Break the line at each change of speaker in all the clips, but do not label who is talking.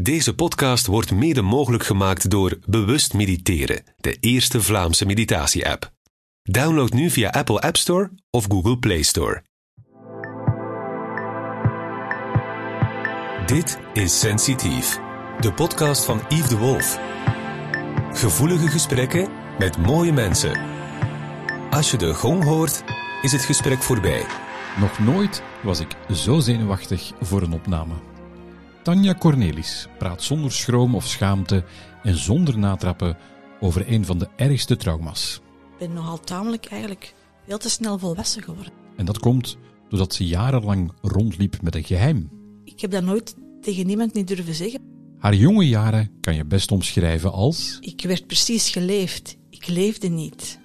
Deze podcast wordt mede mogelijk gemaakt door Bewust Mediteren, de eerste Vlaamse meditatie-app. Download nu via Apple App Store of Google Play Store. Dit is Sensitief, de podcast van Yves de Wolf. Gevoelige gesprekken met mooie mensen. Als je de gong hoort, is het gesprek voorbij.
Nog nooit was ik zo zenuwachtig voor een opname. Tanja Cornelis praat zonder schroom of schaamte en zonder natrappen over een van de ergste trauma's.
Ik ben nogal tamelijk eigenlijk veel te snel volwassen geworden.
En dat komt doordat ze jarenlang rondliep met een geheim.
Ik heb dat nooit tegen niemand niet durven zeggen.
Haar jonge jaren kan je best omschrijven als.
Ik werd precies geleefd. Ik leefde niet.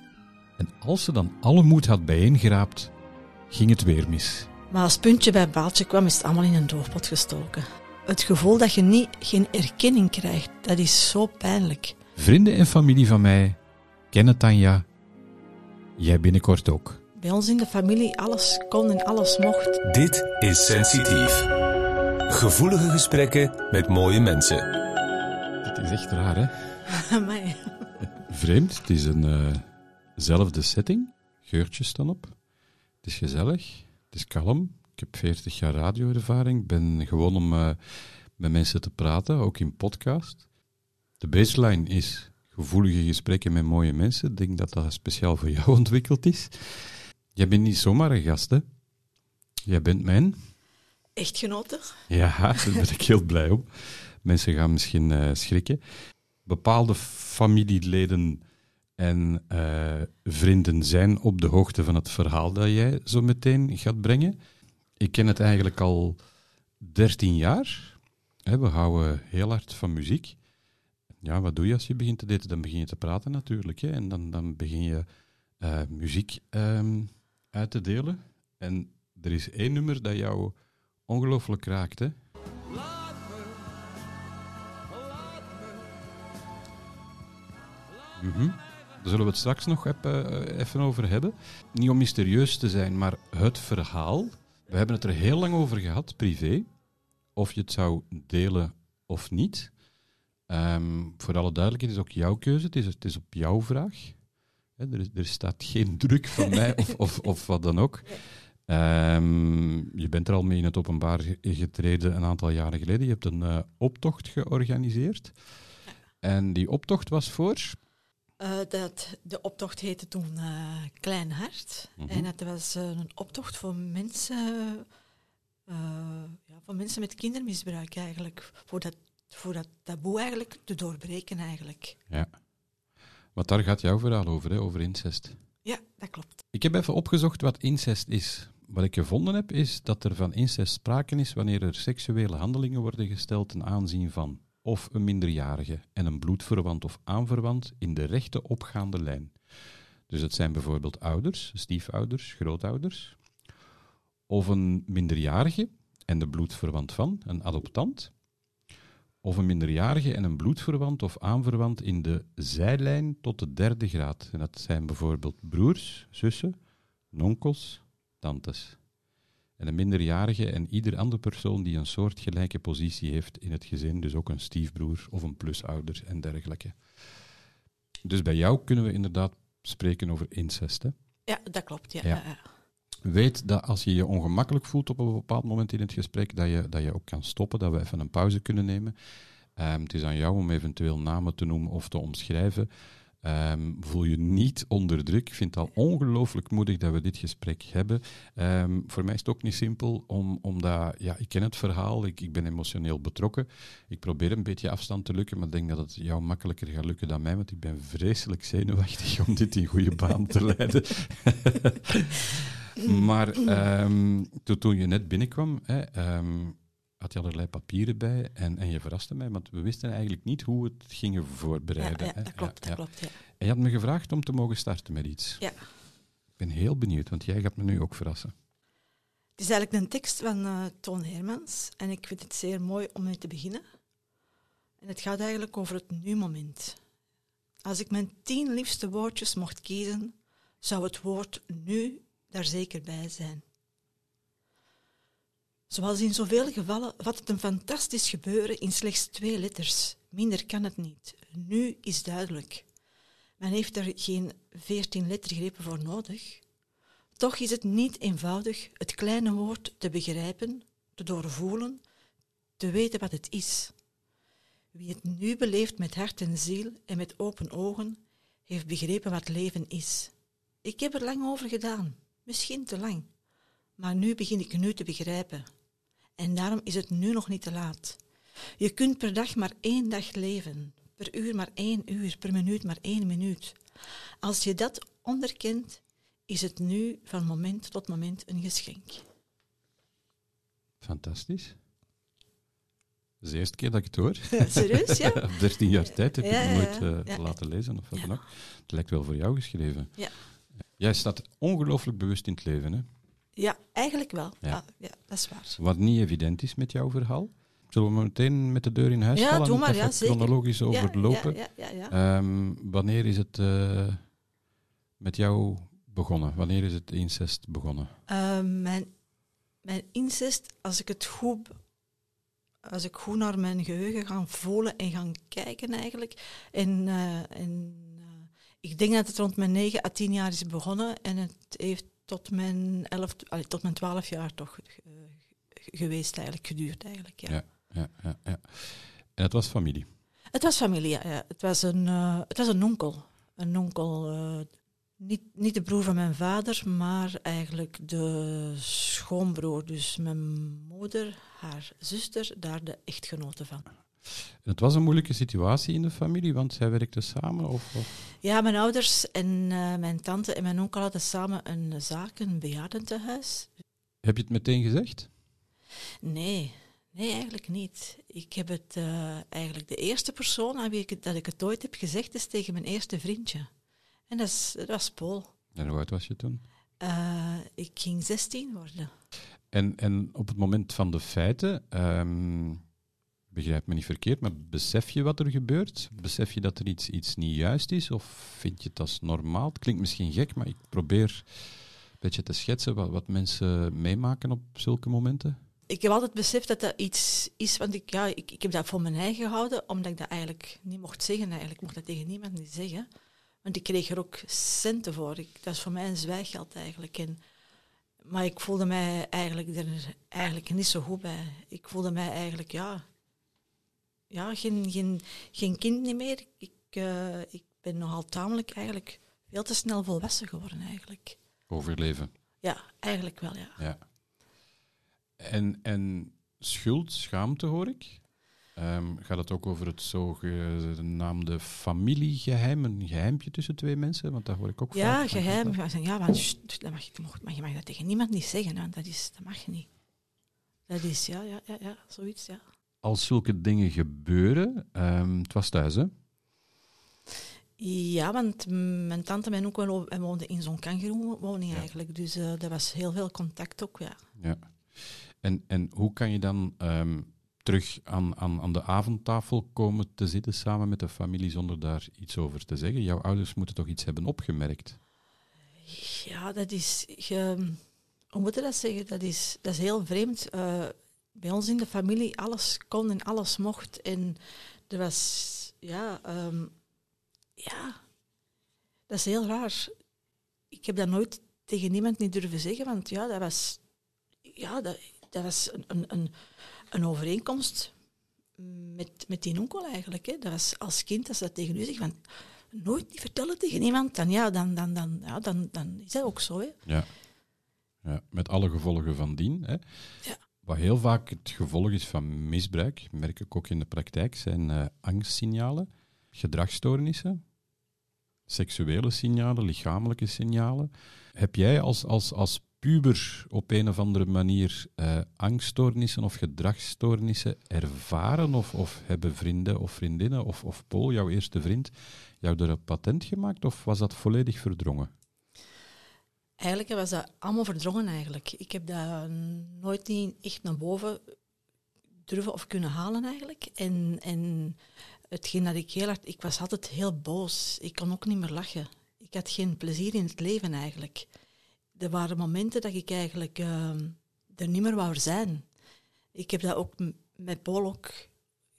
En als ze dan alle moed had bijeengeraapt, ging het weer mis.
Maar als puntje bij paaltje kwam, is het allemaal in een doofpot gestoken. Het gevoel dat je niet, geen erkenning krijgt, dat is zo pijnlijk.
Vrienden en familie van mij kennen Tanja. Jij binnenkort ook.
Bij ons in de familie alles kon en alles mocht.
Dit is Sensitief. Gevoelige gesprekken met mooie mensen.
Het is echt raar, hè?
Amai.
Vreemd. Het is een zelfde setting. Geurtjes staan op. Het is gezellig. Het is kalm. Ik heb 40 jaar radioervaring. Ik ben gewoon om uh, met mensen te praten, ook in podcast. De baseline is gevoelige gesprekken met mooie mensen. Ik denk dat dat speciaal voor jou ontwikkeld is. Jij bent niet zomaar een gast, hè? Jij bent mijn...
Echtgenote?
Ja, daar ben ik heel blij om. Mensen gaan misschien uh, schrikken. Bepaalde familieleden en uh, vrienden zijn op de hoogte van het verhaal dat jij zo meteen gaat brengen. Ik ken het eigenlijk al 13 jaar. We houden heel hard van muziek. Ja, wat doe je als je begint te daten? Dan begin je te praten natuurlijk. Hè? En dan, dan begin je uh, muziek um, uit te delen. En er is één nummer dat jou ongelooflijk raakt. Hè? Mm -hmm. Daar zullen we het straks nog even, even over hebben. Niet om mysterieus te zijn, maar het verhaal. We hebben het er heel lang over gehad, privé. Of je het zou delen of niet. Um, voor alle duidelijkheid, het is ook jouw keuze. Het is, het is op jouw vraag. Er, er, staat geen druk van mij of, of, of wat dan ook. Um, je bent er al mee in het openbaar getreden een aantal jaren geleden. Je hebt een uh, optocht georganiseerd. En die optocht was voor
uh, dat, de optocht heette toen uh, Klein Hart. Mm -hmm. En dat was uh, een optocht voor mensen, ja, voor mensen met kindermisbruik eigenlijk. Voor dat, voor dat taboe eigenlijk te doorbreken eigenlijk.
Ja. Want daar gaat jouw verhaal over, hè, over incest.
Ja, dat klopt.
Ik heb even opgezocht wat incest is. Wat ik gevonden heb, is dat er van incest sprake is wanneer er seksuele handelingen worden gesteld ten aanzien van of een minderjarige en een bloedverwant of aanverwant in de rechte opgaande lijn. Dus het zijn bijvoorbeeld ouders, stiefouders, grootouders, of een minderjarige en de bloedverwant van, een adoptant, of een minderjarige en een bloedverwant of aanverwant in de zijlijn tot de derde graad. En dat zijn bijvoorbeeld broers, zussen, onkels, tantes en een minderjarige en ieder andere persoon die een soortgelijke positie heeft in het gezin, dus ook een stiefbroer of een plusouder en dergelijke. Dus bij jou kunnen we inderdaad spreken over incest. Hè?
Ja, dat klopt. Ja.
ja. Weet dat als je je ongemakkelijk voelt op een bepaald moment in het gesprek, dat je, dat je ook kan stoppen, dat we even een pauze kunnen nemen. Um, het is aan jou om eventueel namen te noemen of te omschrijven. Um, voel je niet onder druk. Ik vind het al ongelooflijk moedig dat we dit gesprek hebben. Um, voor mij is het ook niet simpel, om, omdat ja, ik ken het verhaal, ik, ik ben emotioneel betrokken. Ik probeer een beetje afstand te lukken, maar ik denk dat het jou makkelijker gaat lukken dan mij, want ik ben vreselijk zenuwachtig om dit in goede baan te leiden. maar toen, toen je net binnenkwam, hè, had je allerlei papieren bij en, en je verraste mij, want we wisten eigenlijk niet hoe we het gingen voorbereiden.
Ja, ja dat klopt, ja, dat klopt, ja.
En je had me gevraagd om te mogen starten met iets.
Ja.
Ik ben heel benieuwd, want jij gaat me nu ook verrassen.
Het is eigenlijk een tekst van uh, Toon Hermans en ik vind het zeer mooi om mee te beginnen. En het gaat eigenlijk over het nu-moment. Als ik mijn tien liefste woordjes mocht kiezen, zou het woord nu daar zeker bij zijn. Zoals in zoveel gevallen vat het een fantastisch gebeuren in slechts twee letters. Minder kan het niet. Nu is duidelijk. Men heeft er geen veertien lettergrepen voor nodig. Toch is het niet eenvoudig het kleine woord te begrijpen, te doorvoelen, te weten wat het is. Wie het nu beleeft met hart en ziel en met open ogen, heeft begrepen wat leven is. Ik heb er lang over gedaan, misschien te lang, maar nu begin ik nu te begrijpen. En daarom is het nu nog niet te laat. Je kunt per dag maar één dag leven, per uur maar één uur, per minuut maar één minuut. Als je dat onderkent, is het nu van moment tot moment een geschenk.
Fantastisch. Dat is de eerste keer dat ik het hoor.
serieus, ja?
Op 13 jaar tijd heb ik het
ja,
nooit eh, laten lezen of wat dan ook. Het lijkt wel voor jou geschreven.
Ja.
Jij staat ongelooflijk bewust in het leven, hè?
Ja, eigenlijk wel.
Ja.
Ja, ja, dat is waar.
Wat niet evident is met jouw verhaal. Zullen we meteen met de deur in huis
Ja,
vallen
doe
en
maar, ja, zeker.
chronologisch overlopen?
Ja.
Ehm, wanneer is het eh, met jou begonnen? Wanneer is het incest begonnen?
Eh, mijn, mijn incest, als ik het goed, als ik goed naar mijn geheugen ga voelen en gaan kijken eigenlijk. En, eh, en eh, ik denk dat het rond mijn 9 à 10 jaar is begonnen en het heeft tot mijn 11, allee, tot mijn 12 jaar toch eh, geweest eigenlijk, geduurd eigenlijk. Ja.
Ja. Ja, ja, ja. En het was familie.
Het was familie, ja. ja. Het, was een, eh, het was een onkel. Een onkel, eh, niet, niet de broer van mijn vader, maar eigenlijk de schoonbroer. Dus mijn moeder, haar zuster, daar de echtgenote van.
Het was een moeilijke situatie in de familie, want zij werkten samen? Of, of?
Ja, mijn ouders en eh, mijn tante en mijn onkel hadden samen een zaak, een bejaardentehuis.
Heb je het meteen gezegd?
Nee, nee, eigenlijk niet. Ik heb het eh, eigenlijk de eerste persoon aan wie ik het, dat ik het ooit heb gezegd is tegen mijn eerste vriendje. En dat, is, dat was Paul.
En hoe oud was je toen?
Eh, ik ging 16 worden.
En, en op het moment van de feiten, ehm, begrijp me niet verkeerd, maar besef je wat er gebeurt? Besef je dat er iets, iets niet juist is? Of vind je het als normaal? Het klinkt misschien gek, maar ik probeer een beetje te schetsen wat, wat mensen meemaken op zulke momenten.
Ik heb altijd beseft dat dat iets is, want ik, ja, ik, ik heb dat voor mijn eigen gehouden, omdat ik dat eigenlijk niet mocht zeggen. Eigenlijk. Mocht dat tegen niemand niet zeggen. Want ik kreeg er ook centen voor. Ik, dat is voor mij een zwijggeld eigenlijk. En, maar ik voelde mij eigenlijk er eigenlijk niet zo goed bij. Ik voelde mij eigenlijk, ja, ja geen, geen, geen kind niet meer. Ik, eh, ik ben nogal tamelijk eigenlijk veel te snel volwassen geworden eigenlijk.
Overleven.
Ja, eigenlijk wel, ja.
Ja. En, en schuld, schaamte hoor ik. Ehm, gaat het ook over het zogenaamde familiegeheim, een geheimpje tussen twee mensen? Want dat hoor ik ook
Ja,
vaak.
geheim. Ik zeg, Ja, want dat mag, je, mag, maar je mag dat tegen niemand niet zeggen. Want dat, is, dat mag je niet. Dat is, ja, ja, ja, ja zoiets, ja.
Als zulke dingen gebeuren, ehm, het was thuis, hè?
Ja, want mijn tante en mijn onkel wo- en woonden in zo'n kangeroewoning
Ja.
eigenlijk. Dus eh er was heel veel contact ook, ja.
Ja. En, en hoe kan je dan ehm, terug aan, aan, aan de avondtafel komen te zitten samen met de familie zonder daar iets over te zeggen? Jouw ouders moeten toch iets hebben opgemerkt?
Ja, dat is... hoe moet je dat zeggen? Dat is, dat is heel vreemd. Eh, bij ons in de familie, alles kon en alles mocht. En er was... Ja, ehm, ja, dat is heel raar. Ik heb dat nooit tegen niemand niet durven zeggen, want ja, dat was... Ja, dat, dat was een, een, een, een overeenkomst met, met die onkel eigenlijk. Hè. Dat was als kind, als dat tegen u zegt, van nooit niet vertellen tegen iemand, dan, ja, dan, dan, dan, ja, dan, dan is dat ook zo. Hè.
Ja. ja. Met alle gevolgen van dien. Hè?
Ja.
Wat heel vaak het gevolg is van misbruik, merk ik ook in de praktijk, zijn eh, angstsignalen, gedragsstoornissen, seksuele signalen, lichamelijke signalen. Heb jij als, als, als puber op een of andere manier eh, angststoornissen of gedragsstoornissen ervaren? Of, of hebben vrienden of vriendinnen of, of Paul, jouw eerste vriend, jou er een patent gemaakt? Of was dat volledig verdrongen?
Eigenlijk was dat allemaal verdrongen eigenlijk. Ik heb dat nooit niet echt naar boven durven of kunnen halen eigenlijk. En, en hetgeen dat ik heel hard... Ik was altijd heel boos. Ik kon ook niet meer lachen. Ik had geen plezier in het leven eigenlijk. Er waren momenten dat ik eigenlijk eh, er niet meer wou zijn. Ik heb dat ook met Paul ook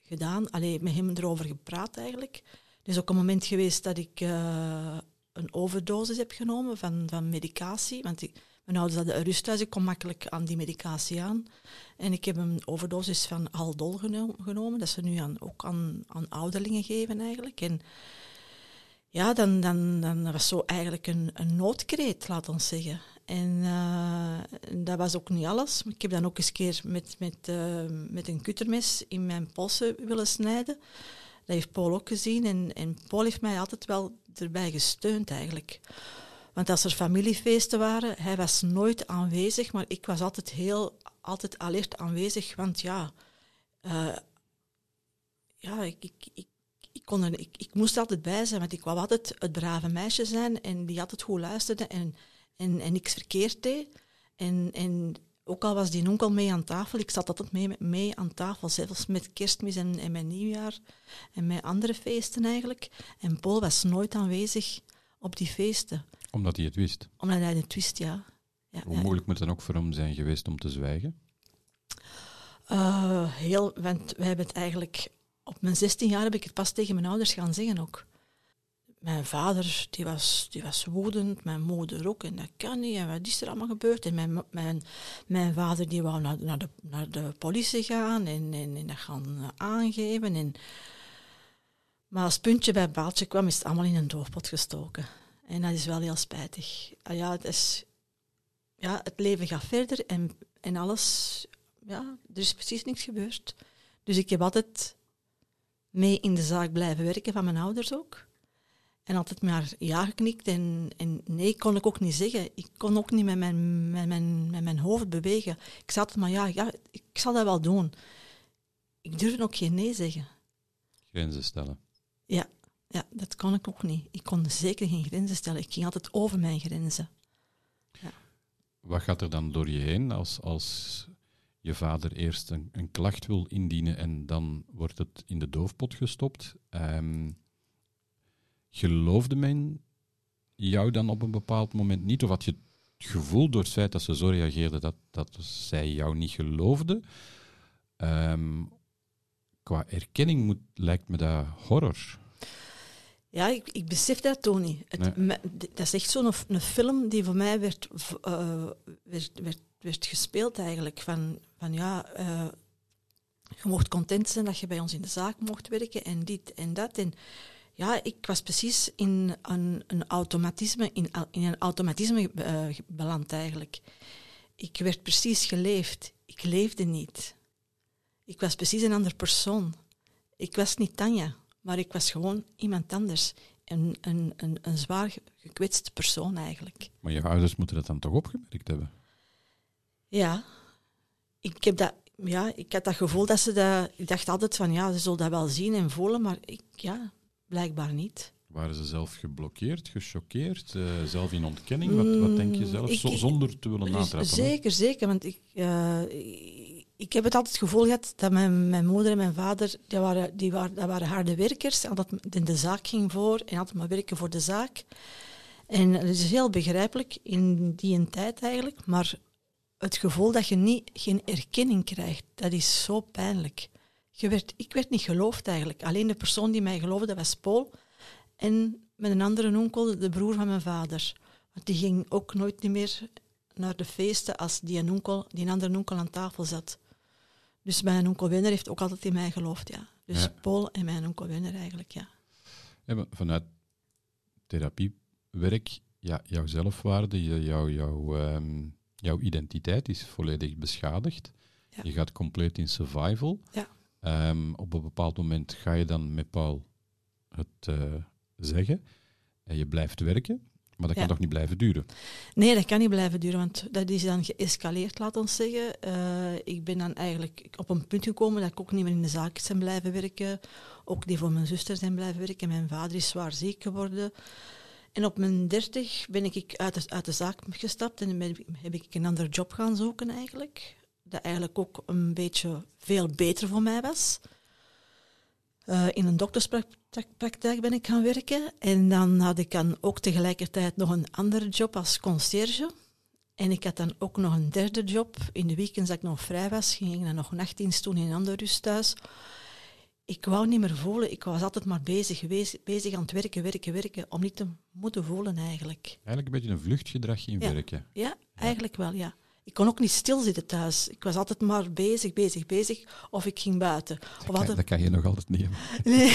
gedaan. Alleen met hem erover gepraat eigenlijk. Er is ook een moment geweest dat ik uh, een overdosis heb genomen van, van medicatie. Want ik, mijn ouders hadden een rusthuis, ik kom makkelijk aan die medicatie aan. En ik heb een overdosis van Haldol genomen, dat ze nu aan, ook aan, aan ouderlingen geven eigenlijk. En ja, dan, dan, dan was zo eigenlijk een, een noodkreet, laat ons zeggen. En uh, dat was ook niet alles. Ik heb dan ook eens keer met, met, uh, met een kuttermes in mijn polsen willen snijden. Dat heeft Paul ook gezien. En, en Paul heeft mij altijd wel erbij gesteund eigenlijk. Want als er familiefeesten waren, hij was nooit aanwezig, maar ik was altijd heel, altijd alert aanwezig. Want ja, uh, ja ik, ik, ik, ik, kon er, ik, ik moest altijd bij zijn, want ik wou altijd het brave meisje zijn en die altijd goed luisterde en, en, en niks verkeerd deed. En, en ook al was die onkel mee aan tafel, ik zat altijd mee, mee aan tafel, zelfs met kerstmis en, en met nieuwjaar en met andere feesten eigenlijk. En Paul was nooit aanwezig op die feesten.
Omdat hij het wist?
Omdat hij het wist, ja. ja
Hoe moeilijk moet het dan ook voor hem zijn geweest om te zwijgen?
Uh, heel, want wij hebben het eigenlijk... Op mijn 16 jaar heb ik het pas tegen mijn ouders gaan zeggen ook. Mijn vader die was, die was woedend, mijn moeder ook, en dat kan niet, en wat is er allemaal gebeurd? En mijn, mijn, mijn vader die wou naar, naar, de, naar de politie gaan en, en, en dat gaan aangeven. En, maar als puntje bij baaltje kwam, is het allemaal in een doofpot gestoken. En dat is wel heel spijtig. Ah ja, het, is, ja, het leven gaat verder en, en alles, ja, er is precies niks gebeurd. Dus ik heb altijd mee in de zaak blijven werken van mijn ouders ook. En altijd maar ja geknikt en, en nee kon ik ook niet zeggen. Ik kon ook niet met mijn, met mijn, met mijn hoofd bewegen. Ik zat maar ja, ja, ik zal dat wel doen. Ik durfde ook geen nee zeggen.
Grenzen stellen.
Ja, ja, dat kon ik ook niet. Ik kon zeker geen grenzen stellen. Ik ging altijd over mijn grenzen. Ja.
Wat gaat er dan door je heen als, als je vader eerst een, een klacht wil indienen en dan wordt het in de doofpot gestopt? Um, geloofde men jou dan op een bepaald moment niet? Of had je het gevoel door het feit dat ze zo reageerden dat, dat zij jou niet geloofden? Um, qua erkenning moet, lijkt me dat horror.
Ja, ik, ik besef dat niet. Het, dat is echt zo'n een film die voor mij werd, uh, werd, werd, werd, gespeeld eigenlijk. Van, van ja, uh, je mocht content zijn dat je bij ons in de zaak mocht werken en dit en dat. En ja, ik was precies in een, een automatisme, in, in een automatisme uh, beland eigenlijk. Ik werd precies geleefd. Ik leefde niet. Ik was precies een ander persoon. Ik was niet Tanja, maar ik was gewoon iemand anders. Een, een, een, een zwaar gekwetst persoon eigenlijk.
Maar je ouders moeten dat dan toch opgemerkt hebben?
Ja, ik heb dat ja, ik had dat gevoel dat ze dat... Ik dacht altijd van, ja, ze zullen dat wel zien en voelen, maar ik, ja, blijkbaar niet.
Waren ze zelf geblokkeerd, gechoqueerd, uh, zelf in ontkenning? Wat, wat denk je zelf, ik, zonder te willen natrappen?
Zeker, zeker, want ik, uh, ik heb het altijd het gevoel gehad dat mijn, mijn moeder en mijn vader, die waren, die waren, dat waren harde werkers, dat in de zaak ging voor en altijd maar werken voor de zaak. En het is heel begrijpelijk in die een tijd eigenlijk, maar het gevoel dat je niet, geen erkenning krijgt, dat is zo pijnlijk. Je werd, ik werd niet geloofd eigenlijk. Alleen de persoon die mij geloofde was Paul. En met een andere onkel, de broer van mijn vader. Want die ging ook nooit meer naar de feesten als die, een onkel, die een andere onkel aan tafel zat. Dus mijn onkel Wenner heeft ook altijd in mij geloofd, ja. Dus Paul en mijn onkel Wenner eigenlijk, ja.
ja vanuit therapiewerk, ja, jouw zelfwaarde, jouw, jouw, um, jouw identiteit is volledig beschadigd. Je gaat compleet in survival.
Ja.
Um, op een bepaald moment ga je dan met Paul het uh, zeggen en je blijft werken. Maar dat kan toch niet blijven duren?
Nee, dat kan niet blijven duren, want dat is dan geëscaleerd, laat ons zeggen. Uh, ik ben dan eigenlijk op een punt gekomen dat ik ook niet meer in de zaak ben blijven werken. Ook die voor mijn zuster zijn blijven werken. Mijn vader is zwaar ziek geworden. En op mijn dertig ben ik uit de, uit de zaak gestapt en heb ik een andere job gaan zoeken eigenlijk dat eigenlijk ook een beetje veel beter voor mij was. Uh, in een dokterspraktijk ben ik gaan werken. En dan had ik dan ook tegelijkertijd nog een andere job als concierge. En ik had dan ook nog een derde job. In de weekends dat ik nog vrij was, ging ik dan nog nachtdienst doen in een ander rusthuis. Ik wou niet meer voelen. Ik was altijd maar bezig geweest, bezig aan het werken, werken, werken, om niet te moeten voelen eigenlijk.
Eigenlijk een beetje een vluchtgedrag in
Ja.
werken.
Ja, eigenlijk wel, ja. Ik kon ook niet stilzitten thuis. Ik was altijd maar bezig, bezig, bezig. Of ik ging buiten. Of
Dat,
altijd...
dat kan je nog altijd niet.
Nee.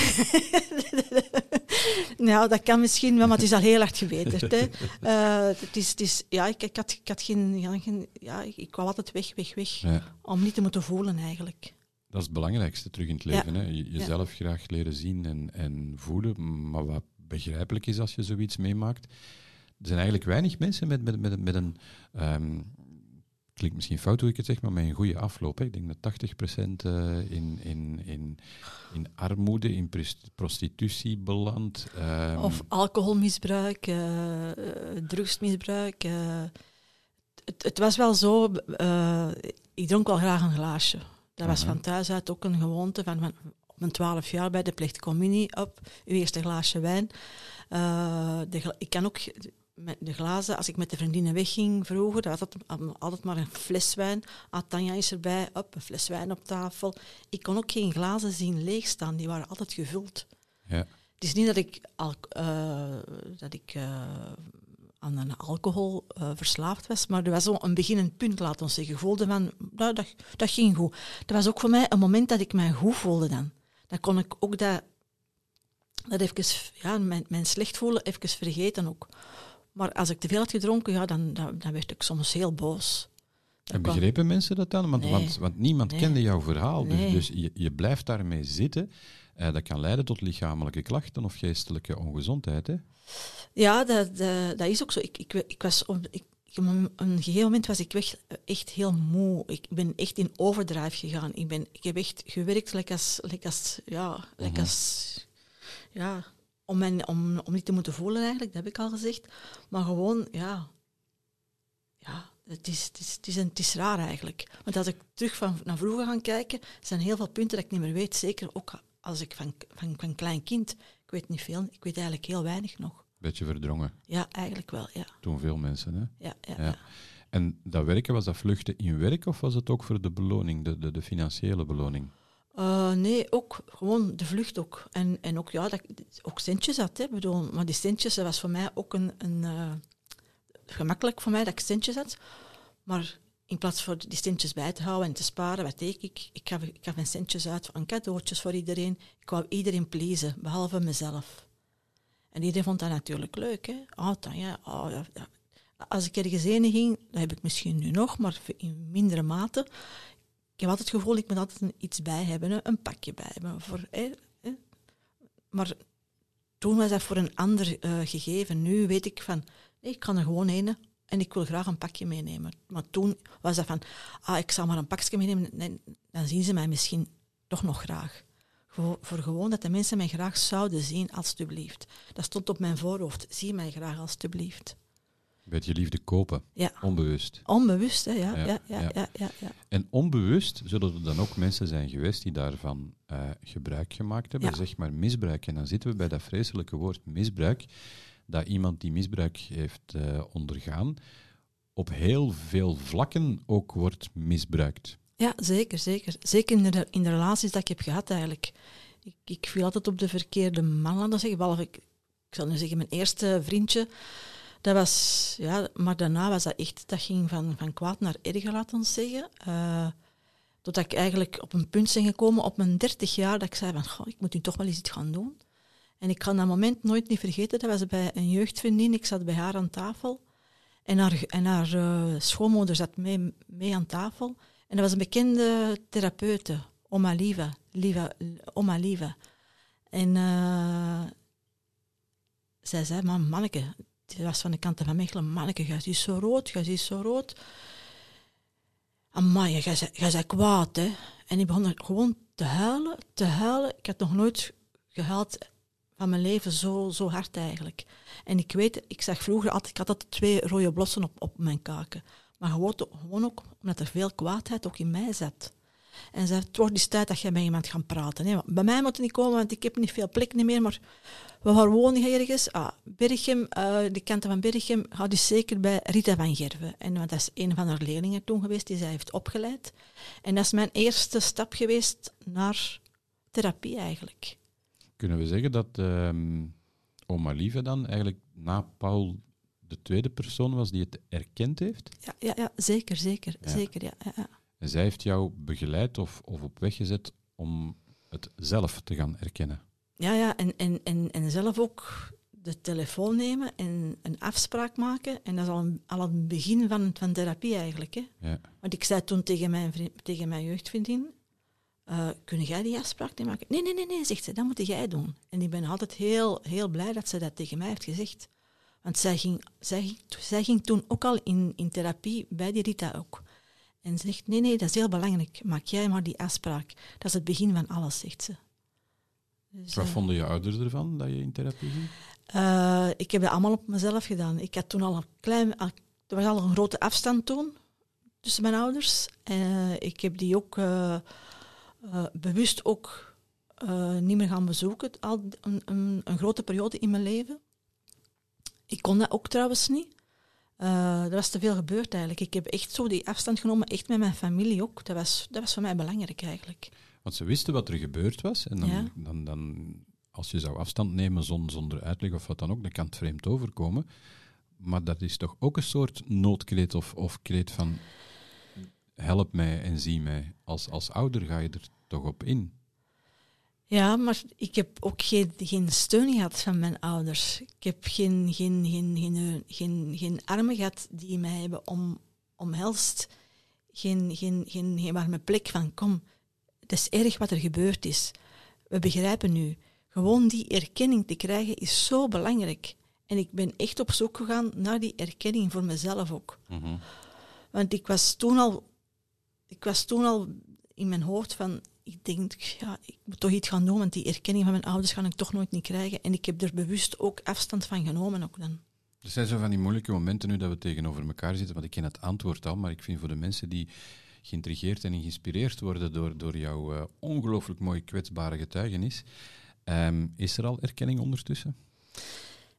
nou, dat kan misschien wel, maar het is al heel hard gebeterd. Hè. Eh, het is, het is, ja, ik, ik, had, ik had geen... Ja, geen ja, ik, wou altijd weg, weg, weg.
Ja.
Om niet te moeten voelen, eigenlijk.
Dat is het belangrijkste terug in het
Ja.
leven. Hè? Je- Jezelf graag leren zien en, en voelen. Maar wat begrijpelijk is als je zoiets meemaakt. Er zijn eigenlijk weinig mensen met, met, met, met een. ehm, klinkt misschien fout hoe ik het zeg, maar met een goede afloop. Hè. Ik denk dat 80% eh, in, in, in, in armoede, in prostitutie belandt. ehm,
Of alcoholmisbruik, eh, eh, drugsmisbruik. het, het was wel zo, ik dronk wel graag een glaasje. Dat was van thuis uit ook een gewoonte. Van, van, op mijn twaalf jaar bij de plicht communie op, uw eerste glaasje wijn. De, ik kan ook met de glazen, als ik met de vriendinnen wegging vroeger, dat was altijd, altijd maar een fles wijn. Ah, Tanja is erbij, op, een fles wijn op tafel. Ik kon ook geen glazen zien leegstaan, die waren altijd gevuld.
ja.
Het is niet dat ik, al, eh, dat ik eh, aan een alcohol eh, verslaafd was, maar er was zo een beginnend punt, laat ons zeggen. Ik voelde van, nou, dat, dat ging goed. Dat was ook voor mij een moment dat ik mij goed voelde dan. Dan kon ik ook dat, dat even, ja, mijn, mijn slecht voelen even vergeten ook. Maar als ik te veel had gedronken, ja, dan, dan, dan werd ik soms heel boos.
En begrepen mensen dat dan? Want,
Nee.
want, want niemand
Nee.
kende jouw verhaal. Dus,
Nee.
dus je, je blijft daarmee zitten. Eh, dat kan leiden tot lichamelijke klachten of geestelijke ongezondheid. Hè?
Ja, dat, dat, dat is ook zo. Ik, ik, ik was op, ik, op een gegeven moment was ik weg, echt heel moe. Ik ben echt in overdrive gegaan. Ik, ben, ik heb echt gewerkt like als, als, ja, like
Mhm.
als, ja, om, mijn, om, om niet te moeten voelen eigenlijk, dat heb ik al gezegd. Maar gewoon, ja, ja het, is, het, is, het, is een, het is raar eigenlijk. Want als ik terug van, naar vroeger ga kijken, zijn heel veel punten dat ik niet meer weet. Zeker ook als ik van, van, van klein kind, ik weet niet veel, ik weet eigenlijk heel weinig nog.
Beetje verdrongen.
Ja, eigenlijk wel, ja.
Toen veel mensen. Hè?
ja, ja,
Ja.
ja.
En dat werken, was dat vluchten in werk of was het ook voor de beloning, de, de, de financiële beloning?
Eh, nee, ook gewoon de vlucht ook. En, en ook, ja, dat ik ook centjes had. Hè. Bedoel, maar die centjes, dat was voor mij ook een, een eh, gemakkelijk voor mij dat ik centjes had. Maar in plaats van die centjes bij te houden en te sparen, wat deed ik? Ik gaf, ik gaf mijn centjes uit aan cadeautjes voor iedereen. Ik wou iedereen pleasen, behalve mezelf. En iedereen vond dat natuurlijk leuk. Hè? Oh, Tanja, oh, ja, ja. Als ik ergens heen ging, dat heb ik misschien nu nog, maar in mindere mate. Ik heb altijd het gevoel, ik moet altijd iets bij hebben, een pakje bij hebben. Voor. Maar toen was dat voor een ander eh, gegeven. Nu weet ik van, ik kan er gewoon heen en ik wil graag een pakje meenemen. Maar toen was dat van, ah, ik zal maar een pakje meenemen. Nee, dan zien ze mij misschien toch nog graag. Voor, voor gewoon dat de mensen mij graag zouden zien, alstublieft. Dat stond op mijn voorhoofd. Zie mij graag, alstublieft.
Beetje liefde kopen,
Ja.
onbewust.
Onbewust, hè? Ja,
Ja,
ja, ja,
ja. En onbewust zullen er dan ook mensen zijn geweest die daarvan eh, gebruik gemaakt hebben, zeg maar misbruik. En dan zitten we bij dat vreselijke woord misbruik, dat iemand die misbruik heeft eh, ondergaan, op heel veel vlakken ook wordt misbruikt.
Ja, zeker, zeker. Zeker in de, in de relaties dat ik heb gehad eigenlijk. Ik, ik viel altijd op de verkeerde man, we zeggen. Behalve, ik, ik zal nu zeggen, mijn eerste vriendje. Dat was, ja, maar daarna was dat echt, dat ging van, van kwaad naar erger, laten we zeggen. Eh, totdat ik eigenlijk op een punt ben gekomen op mijn dertig jaar, dat ik zei van, goh, ik moet nu toch wel eens iets gaan doen. En ik kan dat moment nooit niet vergeten. Dat was bij een jeugdvriendin. Ik zat bij haar aan tafel. En haar, en haar eh, schoonmoeder zat mee, mee aan tafel. En dat was een bekende therapeute, Oma Liva. Liva Oma Liva. En eh, zij zei, maar manneke, die was van de kant van Mechelen, manneke, jij ziet zo rood, jij ziet zo rood. Amai, jij zei kwaad, hè. En ik begon gewoon te huilen, te huilen. Ik had nog nooit gehuild van mijn leven zo, zo hard eigenlijk. En ik weet, ik zag vroeger altijd, ik had altijd twee rode blossen op, op mijn kaken. Maar gewoon, gewoon ook omdat er veel kwaadheid ook in mij zat. En zei, het wordt eens tijd dat je met iemand gaat praten. Hè. Bij mij moet het niet komen, want ik heb niet veel plek meer, maar we gaan wonen ergens. Ah, Berchem, uh, de kanten van Berchem, gaat dus zeker bij Rita van Gerven. En want dat is een van haar leerlingen toen geweest, die zij heeft opgeleid. En dat is mijn eerste stap geweest naar therapie eigenlijk.
Kunnen we zeggen dat um, oma Lieve dan eigenlijk na Paul de tweede persoon was die het erkend heeft?
Ja, ja, ja zeker, zeker, zeker. Ja, ja,
En zij heeft jou begeleid of, of op weg gezet om het zelf te gaan erkennen?
Ja, ja en, en, en, en zelf ook de telefoon nemen en een afspraak maken. En dat is al, een, al het begin van, van therapie eigenlijk. Hè. Ja. Want ik zei toen tegen mijn, vriend, tegen mijn jeugdvriendin, uh, kun jij die afspraak niet maken? Nee, nee, nee, nee, zegt ze, dat moet jij doen. En ik ben altijd heel, heel blij dat ze dat tegen mij heeft gezegd. Want zij ging, zij, zij ging toen ook al in, in therapie bij die Rita ook. En ze zegt, nee, nee, dat is heel belangrijk. Maak jij maar die afspraak. Dat is het begin van alles, zegt ze.
Dus, Wat uh, vonden je ouders ervan, dat je in therapie ging?
Uh, ik heb dat allemaal op mezelf gedaan. Ik had toen al een klein... er was al een grote afstand toen tussen mijn ouders. Uh, ik heb die ook bewust ook niet meer gaan bezoeken. Al een, een, een grote periode in mijn leven. Ik kon dat ook trouwens niet. Uh, er was te veel gebeurd eigenlijk. Ik heb echt zo die afstand genomen, echt met mijn familie ook. Dat was, dat was voor mij belangrijk eigenlijk.
Want ze wisten wat er gebeurd was. En dan, dan, dan, als je zou afstand nemen zonder, zonder uitleg of wat dan ook, dan kan het vreemd overkomen. Maar dat is toch ook een soort noodkreet of, of kreet van help mij en zie mij. Als, als ouder ga je er toch op in.
Ja, maar ik heb ook geen, geen steun gehad van mijn ouders. Ik heb geen, geen, geen, geen, geen, geen armen gehad die mij hebben om, omhelst. Geen, geen, geen, geen warme plek van kom, het is erg wat er gebeurd is. We begrijpen nu. Gewoon die erkenning te krijgen is zo belangrijk. En ik ben echt op zoek gegaan naar die erkenning voor mezelf ook. Mhm. Want ik was toen al, ik was toen al in mijn hoofd van, ik denk, ja, ik moet toch iets gaan doen, want die erkenning van mijn ouders ga ik toch nooit niet krijgen. En ik heb er bewust ook afstand van genomen ook dan.
Er zijn zo van die moeilijke momenten nu dat we tegenover elkaar zitten, want ik ken het antwoord al, maar ik vind voor de mensen die geïntrigeerd en geïnspireerd worden door, door jouw uh, ongelooflijk mooie kwetsbare getuigenis, um, is er al erkenning ondertussen?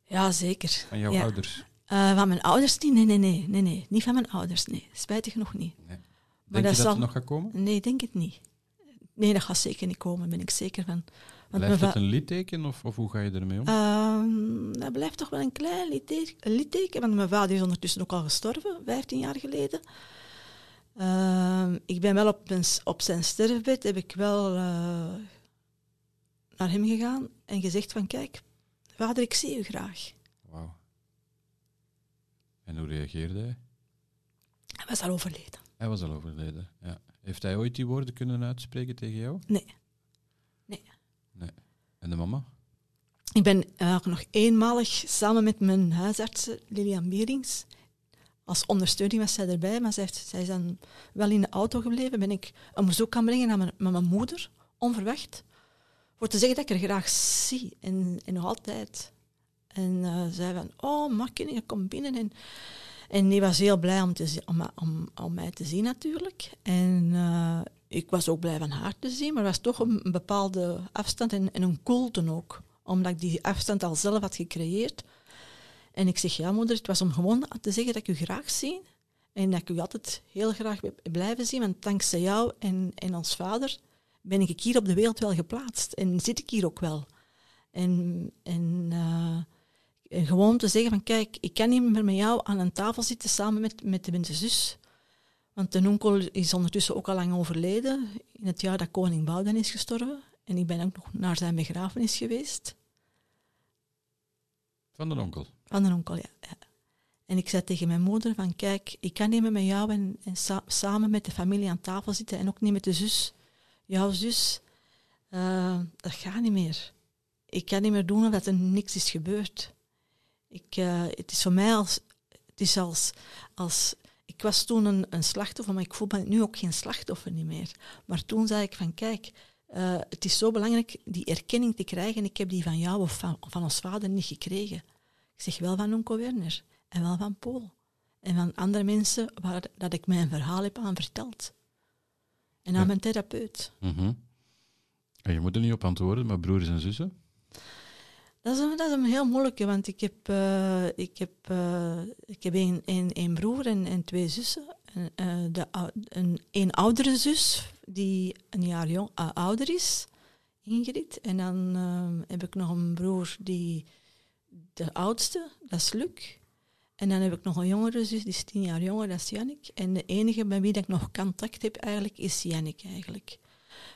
Ja, zeker.
Van jouw ouders?
Uh, van mijn ouders niet, nee, nee, nee, nee, nee. Niet van mijn ouders, nee. Spijtig nog niet. Nee.
Denk maar je dat, nog gaat komen?
Nee, denk het niet. Nee, dat gaat zeker niet komen, ben ik zeker van.
Want blijft het een litteken of, of hoe ga je ermee om?
Uh, dat blijft toch wel een klein litteken, litteken, want mijn vader is ondertussen ook al gestorven, 15 jaar geleden. Uh, ik ben wel op, mijn, op zijn sterfbed, heb ik wel uh, naar hem gegaan en gezegd van kijk, vader, ik zie u graag.
Wauw. En hoe reageerde hij?
Hij was al overleden.
Hij was al overleden, ja. Heeft hij ooit die woorden kunnen uitspreken tegen jou?
Nee. Nee.
nee. En de mama?
Ik ben uh, nog eenmalig samen met mijn huisarts Lilian Bierings. Als ondersteuning was zij erbij, maar zij, heeft, zij is dan wel in de auto gebleven. Ben ik een bezoek gaan brengen aan mijn, met mijn moeder, onverwacht. Voor te zeggen dat ik er graag zie. En, en nog altijd. En uh, zei van, oh, Markin, je komt binnen. En en die was heel blij om, te, om, om, om mij te zien natuurlijk. En uh, ik was ook blij van haar te zien, maar er was toch een, bepaalde afstand en, en een koelte ook. Omdat ik die afstand al zelf had gecreëerd. En ik zeg, ja moeder, het was om gewoon te zeggen dat ik u graag zie. En dat ik u altijd heel graag blijven zien. Want dankzij jou en, en ons vader ben ik hier op de wereld wel geplaatst. En zit ik hier ook wel. En, en en gewoon te zeggen van kijk, ik kan niet meer met jou aan een tafel zitten samen met, met de zus. Want de onkel is ondertussen ook al lang overleden, in het jaar dat koning Bouden is gestorven. En ik ben ook nog naar zijn begrafenis geweest.
Van de onkel?
Van de onkel, ja. En ik zei tegen mijn moeder van kijk, ik kan niet meer met jou en, en samen met de familie aan tafel zitten en ook niet met de zus, jouw zus. Uh, dat gaat niet meer. Ik kan niet meer doen omdat er niks is gebeurd. Ik, uh, het is voor mij als, het is als, als ik was toen een, een, slachtoffer, maar ik voel me nu ook geen slachtoffer niet meer. Maar toen zei ik van kijk, uh, het is zo belangrijk die erkenning te krijgen en ik heb die van jou of van, van ons vader niet gekregen. Ik zeg wel van onkel Werner en wel van Paul. En van andere mensen waar dat ik mijn verhaal heb aan verteld. En aan
Ja.
mijn therapeut.
Mhm. En je moet er niet op antwoorden, maar broers en zussen?
Dat is, een, dat is een heel moeilijke, want ik heb, eh, ik heb, eh, ik heb één, één broer en, en twee zussen. En, eh, de, een, één oudere zus die een jaar jong, ouder is, Ingrid. En dan eh, heb ik nog een broer die de oudste, dat is Luc. En dan heb ik nog een jongere zus, die is tien jaar jonger, dat is Jannik. En de enige bij wie ik nog contact heb eigenlijk, is Jannik eigenlijk.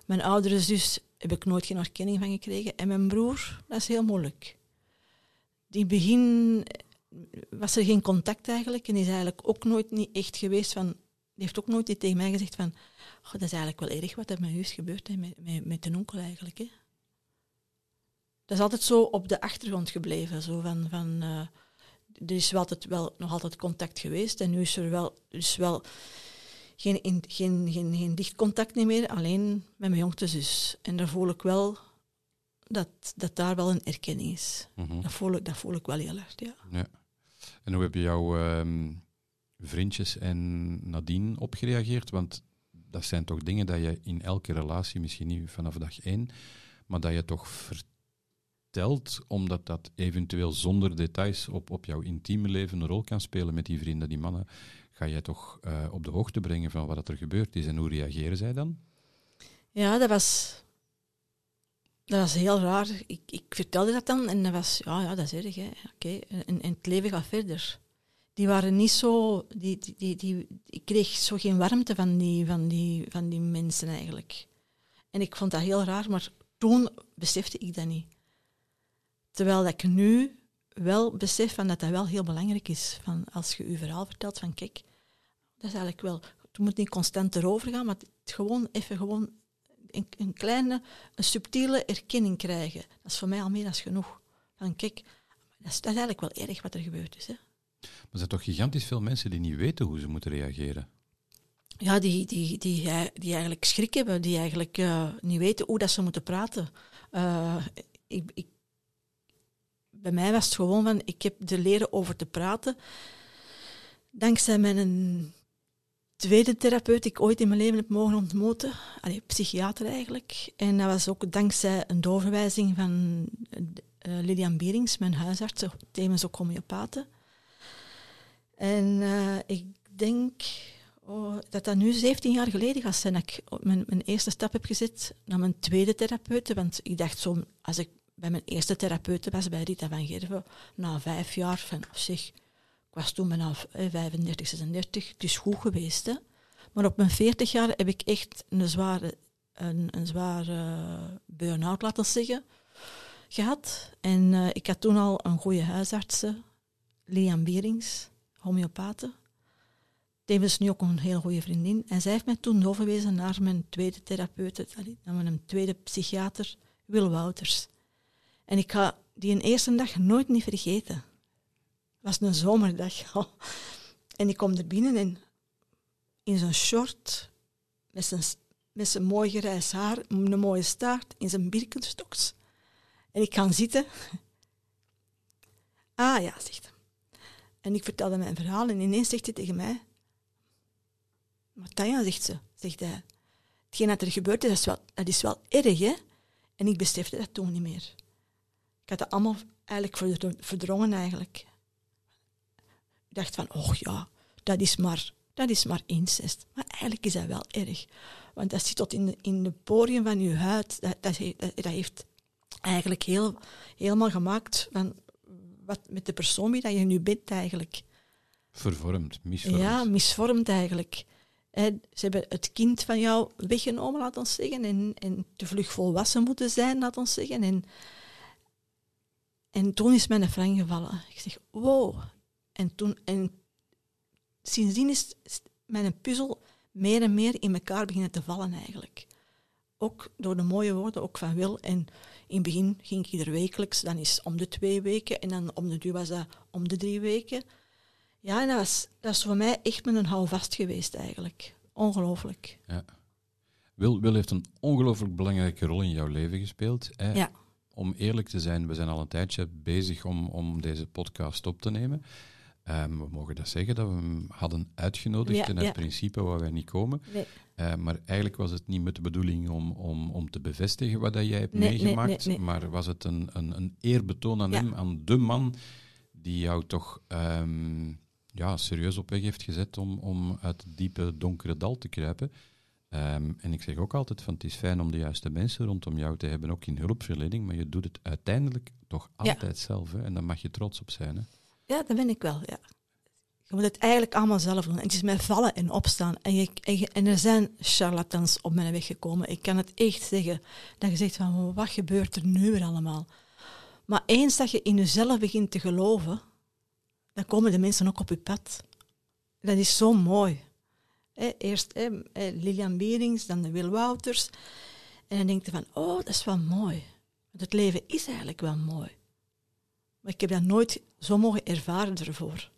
Mijn oudere zus heb ik nooit geen erkenning van gekregen. En mijn broer, dat is heel moeilijk. Die begin was er geen contact eigenlijk. En is eigenlijk ook nooit niet echt geweest van... Die heeft ook nooit tegen mij gezegd van... "Goh, dat is eigenlijk wel erg wat er met u is gebeurd, hè, met, met, met de onkel eigenlijk. Hè. Dat is altijd zo op de achtergrond gebleven. Zo van, van, eh, er is wel wel nog altijd contact geweest. En nu is er wel, is wel geen, in, geen, geen, geen dicht contact meer, alleen met mijn jongste zus. En daar voel ik wel dat, dat daar wel een erkenning is.
Mhm.
Dat voel ik, dat voel ik wel heel erg, ja.
Ja. En hoe hebben jouw ehm, vriendjes en Nadine opgereageerd? Want dat zijn toch dingen dat je in elke relatie, misschien niet vanaf dag één, maar dat je toch vertelt, omdat dat eventueel zonder details op, op jouw intieme leven een rol kan spelen met die vrienden, die mannen, ga jij toch eh, op de hoogte brengen van wat er gebeurd is en hoe reageren zij dan?
Ja, dat was, dat was heel raar. Ik, ik vertelde dat dan en dat was, ja, ja dat is erg. Oké, En, en het leven gaat verder. Die waren niet zo, die, die, die, ik kreeg zo geen warmte van die, van, die, van die mensen eigenlijk. En ik vond dat heel raar, maar toen besefte ik dat niet. Terwijl ik nu wel besef van dat dat wel heel belangrijk is. Van als je je verhaal vertelt van kijk, dat is eigenlijk wel... Het moet niet constant erover gaan, maar het gewoon even gewoon een, een kleine, een subtiele erkenning krijgen. Dat is voor mij al meer dan genoeg. Van kijk, dat is, dat is eigenlijk wel erg wat er gebeurd is. Hè.
Maar er zijn toch gigantisch veel mensen die niet weten hoe ze moeten reageren.
Ja, die, die, die, die eigenlijk schrik hebben, die eigenlijk eh, niet weten hoe dat ze moeten praten. Eh, ik, ik, bij mij was het gewoon van, ik heb er leren over te praten. Dankzij mijn tweede therapeut die ik ooit in mijn leven heb mogen ontmoeten. Psychiater eigenlijk. En dat was ook dankzij een doorverwijzing van uh, Lilian Bierings, mijn huisarts, tevens ook homeopaten. En uh, ik denk oh, dat dat nu 17 jaar geleden gaat zijn dat ik mijn, mijn eerste stap heb gezet naar mijn tweede therapeute. Want ik dacht zo, als ik bij mijn eerste therapeute was, bij Rita van Gerven, na vijf jaar van, op zich, ik was toen bijna 35, 36, het is goed geweest. Maar op mijn 40 jaar heb ik echt een zware, een, een zware burn-out, laten zeggen, gehad. En uh, ik had toen al een goede huisartse, Lian Bierings, homeopaten. Tevens nu ook een heel goede vriendin. En zij heeft mij toen doorverwezen naar mijn tweede therapeut, naar mijn tweede psychiater, Wil Wouters. En ik ga die een eerste dag nooit niet vergeten. Het was een zomerdag. En ik kom er binnen en in zijn short, met zijn, met zijn mooi grijs haar, een mooie staart, in zijn birkenstoks. En ik ga zitten. Ah ja, zegt hij. En ik vertelde mijn verhaal en ineens zegt hij tegen mij... Martijn, zegt ze, zegt hij. Hetgeen dat er gebeurd is, dat is wel, dat is wel erg, hè? En ik besefte dat toen niet meer. Ik had dat allemaal eigenlijk verdrongen, eigenlijk. Ik dacht van, oh ja, dat is maar, dat is maar incest. Maar eigenlijk is dat wel erg. Want dat zit tot in de, in de poriën van je huid. Dat, dat, dat, dat heeft eigenlijk heel, helemaal gemaakt van wat met de persoon wie dat je nu bent eigenlijk.
Vervormd, misvormd.
Ja, misvormd eigenlijk. En ze hebben het kind van jou weggenomen, laat ons zeggen, en, en te vlug volwassen moeten zijn, laat ons zeggen. En, en toen is mijn frank gevallen. Ik zeg, wow. En, toen, en sindsdien is mijn puzzel meer en meer in elkaar beginnen te vallen eigenlijk. Ook door de mooie woorden, ook van Wil. En in het begin ging ik er wekelijks, dan is om de twee weken. En dan om de duur was dat om de drie weken. Ja, en dat was, dat is voor mij echt met een houvast geweest eigenlijk. Ongelooflijk.
Ja. Wil, Wil heeft een ongelooflijk belangrijke rol in jouw leven gespeeld. Hè?
Ja.
Om eerlijk te zijn, we zijn al een tijdje bezig om, om deze podcast op te nemen. Ehm, we mogen dat zeggen, dat we hem hadden uitgenodigd
Ja,
en uit
ja.
principe wou wij niet komen.
Nee.
Eh, maar eigenlijk was het niet met de bedoeling om, om, om te bevestigen wat dat jij hebt
Nee,
meegemaakt,
nee,
maar was het een, een, een eerbetoon aan
Ja.
hem, aan de man die jou toch ehm, ja, serieus op weg heeft gezet om, om uit het diepe donkere dal te kruipen. Ehm, en ik zeg ook altijd van het is fijn om de juiste mensen rondom jou te hebben, ook in hulpverlening, maar je doet het uiteindelijk toch
Ja.
altijd zelf. Hè? En daar mag je trots op zijn. Hè?
Ja, dat ben ik wel, ja. Je moet het eigenlijk allemaal zelf doen. En het is met vallen en opstaan. En, je, en, je- en er zijn charlatans op mijn weg gekomen. Ik kan het echt zeggen. Dat je zegt van, wat gebeurt er nu weer allemaal? Maar eens dat je in jezelf begint te geloven, dan komen de mensen ook op je pad. Dat is zo mooi. Hè, eerst hè, hè, Lilian Bierings, dan de Wil Wouters. En dan denk je van, oh, dat is wel mooi. Want het leven is eigenlijk wel mooi. Maar ik heb dat nooit zo mogen ervaren ervoor.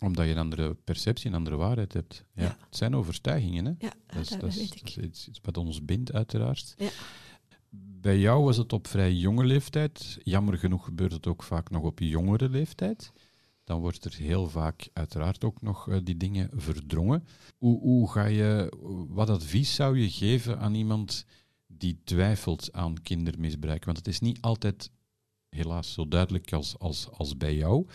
Omdat je een andere perceptie, een andere waarheid hebt. Ja.
Ja.
Het zijn overtuigingen, hè?
Ja,
Dat is,
dat,
dat is-
weet
dat
ik.
is iets, iets wat ons bindt, uiteraard.
Ja.
Bij jou was het op vrij jonge leeftijd. Jammer genoeg gebeurt het ook vaak nog op jongere leeftijd. Dan wordt er heel vaak uiteraard ook nog eh, die dingen verdrongen. Hoe, hoe ga je, wat advies zou je geven aan iemand die twijfelt aan kindermisbruik? Want het is niet altijd helaas zo duidelijk als, als, als bij jou.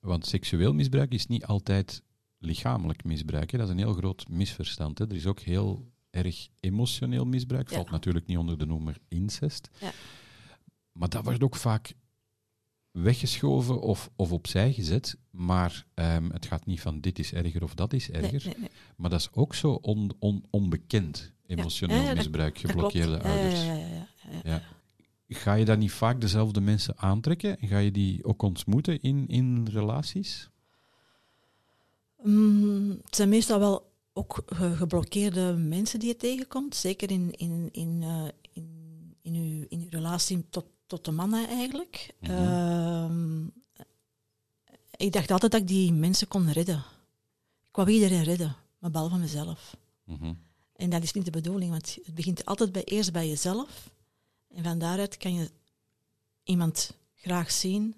Want seksueel misbruik is niet altijd lichamelijk misbruik. Hè. Dat is een heel groot misverstand. Hè. Er is ook heel erg emotioneel misbruik.
Ja.
Valt natuurlijk niet onder de noemer incest.
Ja.
Maar dat wordt ook vaak weggeschoven of, of opzij gezet. Maar ehm, het gaat niet van dit is erger of dat is erger.
nee, nee.
Maar dat is ook zo on, on- onbekend, emotioneel
Ja, ja, dat-
misbruik, geblokkeerde ouders.
Ja.
Ga je dan niet vaak dezelfde mensen aantrekken? Ga je die ook ontmoeten in, in relaties?
Mm, het zijn meestal wel ook ge- geblokkeerde mensen die je tegenkomt. Zeker in, in, in, eh, in, in, uw, in uw relatie tot, tot de mannen eigenlijk.
Mhm.
Ehm, ik dacht altijd dat ik die mensen kon redden. Ik wou iedereen redden, maar behalve mezelf.
Mhm.
En dat is niet de bedoeling, want het begint altijd bij, eerst bij jezelf. En van daaruit kan je iemand graag zien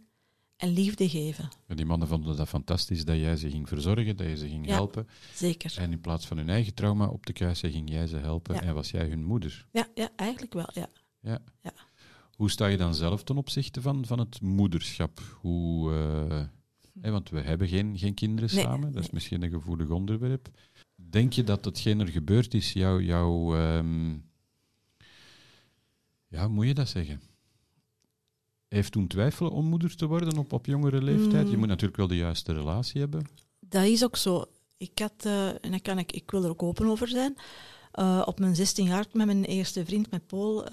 en liefde geven.
En Die mannen vonden dat fantastisch dat jij ze ging verzorgen, dat je ze ging
Ja.
helpen.
Zeker.
En in plaats van hun eigen trauma op te kruisen, ging jij ze helpen
Ja.
en was jij hun moeder.
Ja, ja eigenlijk wel, ja.
Ja.
Ja.
Hoe sta je dan zelf ten opzichte van, van het moederschap? Hoe, eh, hè, want we hebben geen, geen kinderen
Nee,
samen, dat is misschien een gevoelig onderwerp. Denk je dat hetgeen er gebeurd is, jou, jou ehm, ja, hoe moet je dat zeggen? Heeft toen twijfelen om moeder te worden op, op jongere leeftijd? Je
Mm.
moet natuurlijk wel de juiste relatie hebben.
Dat is ook zo. Ik had, eh, en dan kan ik, ik wil er ook open over zijn. eh, op mijn 16 jaar met mijn eerste vriend, met Paul,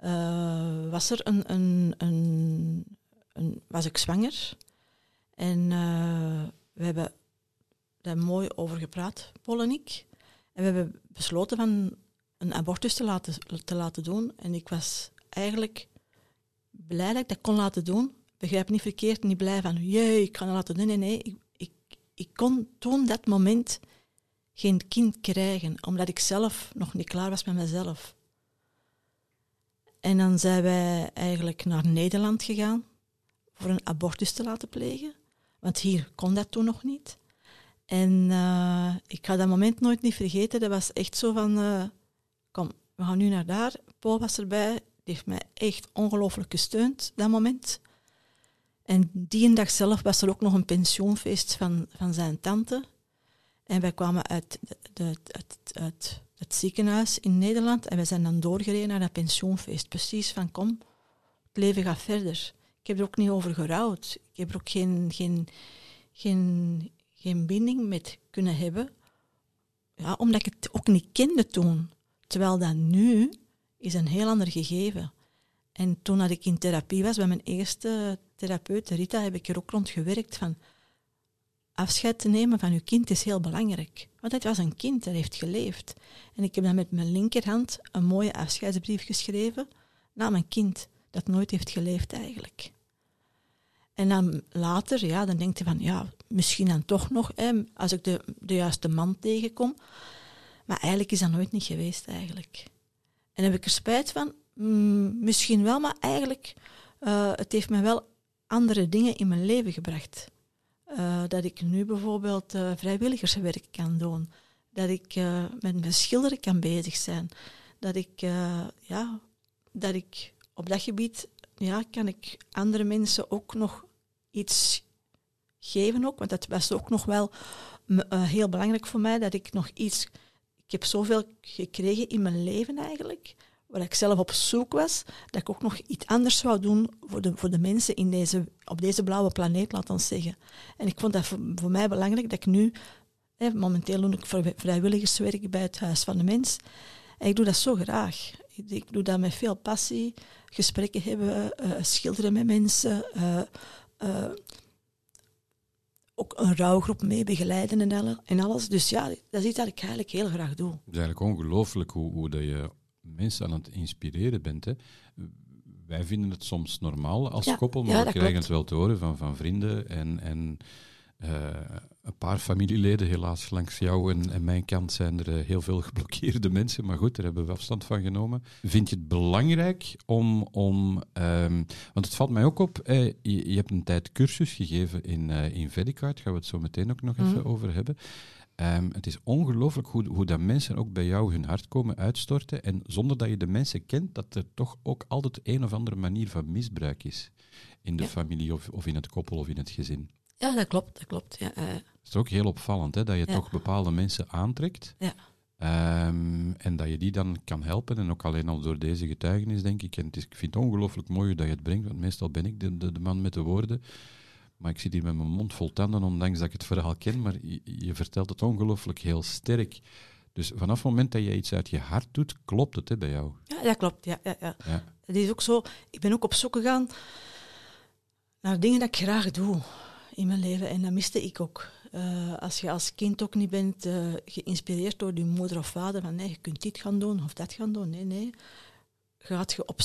eh, was er een, een, een, een, was ik zwanger. En eh, we hebben daar mooi over gepraat, Paul en ik. En we hebben besloten van een abortus te laten, te laten doen. En ik was eigenlijk blij dat ik dat kon laten doen. Begrijp niet verkeerd, niet blij van, jee, ik ga dat laten doen. Nee, nee, ik, ik, ik kon toen dat moment geen kind krijgen, omdat ik zelf nog niet klaar was met mezelf. En dan zijn wij eigenlijk naar Nederland gegaan voor een abortus te laten plegen. Want hier kon dat toen nog niet. En eh, ik ga dat moment nooit niet vergeten. Dat was echt zo van, eh, kom, we gaan nu naar daar. Paul was erbij. Die heeft mij echt ongelooflijk gesteund, dat moment. En die dag zelf was er ook nog een pensioenfeest van, van zijn tante. En wij kwamen uit, de, de- uit, uit het ziekenhuis in Nederland en we zijn dan doorgereden naar dat pensioenfeest. Precies van, kom, het leven gaat verder. Ik heb er ook niet over gerouwd. Ik heb er ook geen, geen, geen, geen binding met kunnen hebben. Ja, omdat ik het ook niet kende toen. Terwijl dat nu is een heel ander gegeven. En toen dat ik in therapie was bij mijn eerste therapeut, Rita, heb ik er ook rond gewerkt van afscheid te nemen van uw kind is heel belangrijk. Want het was een kind, dat heeft geleefd. En ik heb dan met mijn linkerhand een mooie afscheidsbrief geschreven naar mijn kind, dat nooit heeft geleefd eigenlijk. En dan later, ja, dan denkt van, ja, misschien dan toch nog, als ik de, de juiste man tegenkom. Maar eigenlijk is dat nooit niet geweest eigenlijk. En heb ik er spijt van? Mm, misschien wel, maar eigenlijk, eh, het heeft me wel andere dingen in mijn leven gebracht. Uh, dat ik nu bijvoorbeeld uh, vrijwilligerswerk kan doen. Dat ik uh, met mijn schilderen kan bezig zijn. Dat ik, ja, dat ik op dat gebied ja, kan ik andere mensen ook nog iets geven. Ook, want dat was ook nog wel heel belangrijk voor mij. Dat ik nog iets... Ik heb zoveel gekregen in mijn leven eigenlijk waar ik zelf op zoek was, dat ik ook nog iets anders zou doen voor de, voor de mensen in deze, op deze blauwe planeet, laat ons zeggen. En ik vond dat voor, mij belangrijk dat ik nu, hè, momenteel doe ik vrijwilligerswerk bij het Huis van de Mens, en ik doe dat zo graag. Ik, doe dat met veel passie, gesprekken hebben, uh, schilderen met mensen, uh, ook een rouwgroep mee begeleiden en, en alles. Dus ja, dat is iets dat ik eigenlijk heel graag doe. Het
is eigenlijk ongelooflijk hoe, hoe dat je mensen aan het inspireren bent. Hè. Wij vinden het soms normaal als koppel, maar we krijgen het wel te horen van, van vrienden en, en uh, een paar familieleden. Helaas langs jou en, en mijn kant zijn er uh, heel veel geblokkeerde mensen, maar goed, daar hebben we afstand van genomen. Vind je het belangrijk om, om um, want het valt mij ook op, eh, je, je, hebt een tijd cursus gegeven in, uh, in Vedicard, gaan we het zo meteen ook nog mm. even over hebben. Um, het is ongelooflijk hoe, hoe dat mensen ook bij jou hun hart komen uitstorten. En zonder dat je de mensen kent, dat er toch ook altijd een of andere manier van misbruik is. In de familie of, of in het koppel of in het gezin.
Ja, dat klopt. Dat klopt ja, uh.
Het is ook heel opvallend hè, dat je toch bepaalde mensen aantrekt.
Ja.
Um, en dat je die dan kan helpen. En ook alleen al door deze getuigenis, denk ik. En het is, ik vind het ongelooflijk mooi dat je het brengt, want meestal ben ik de, de, de man met de woorden. Maar ik zit hier met mijn mond vol tanden, ondanks dat ik het verhaal ken. Maar je, je vertelt het ongelooflijk heel sterk. Dus vanaf het moment dat je iets uit je hart doet, klopt het hè, bij jou?
Ja, dat klopt. Ja, ja, ja. ja. Het is ook zo, ik ben ook op zoek gegaan naar dingen dat ik graag doe in mijn leven. En dat miste ik ook. Uh, als je als kind ook niet bent uh, geïnspireerd door je moeder of vader, van nee, je kunt dit gaan doen of dat gaan doen. Nee, nee. Gaat je, op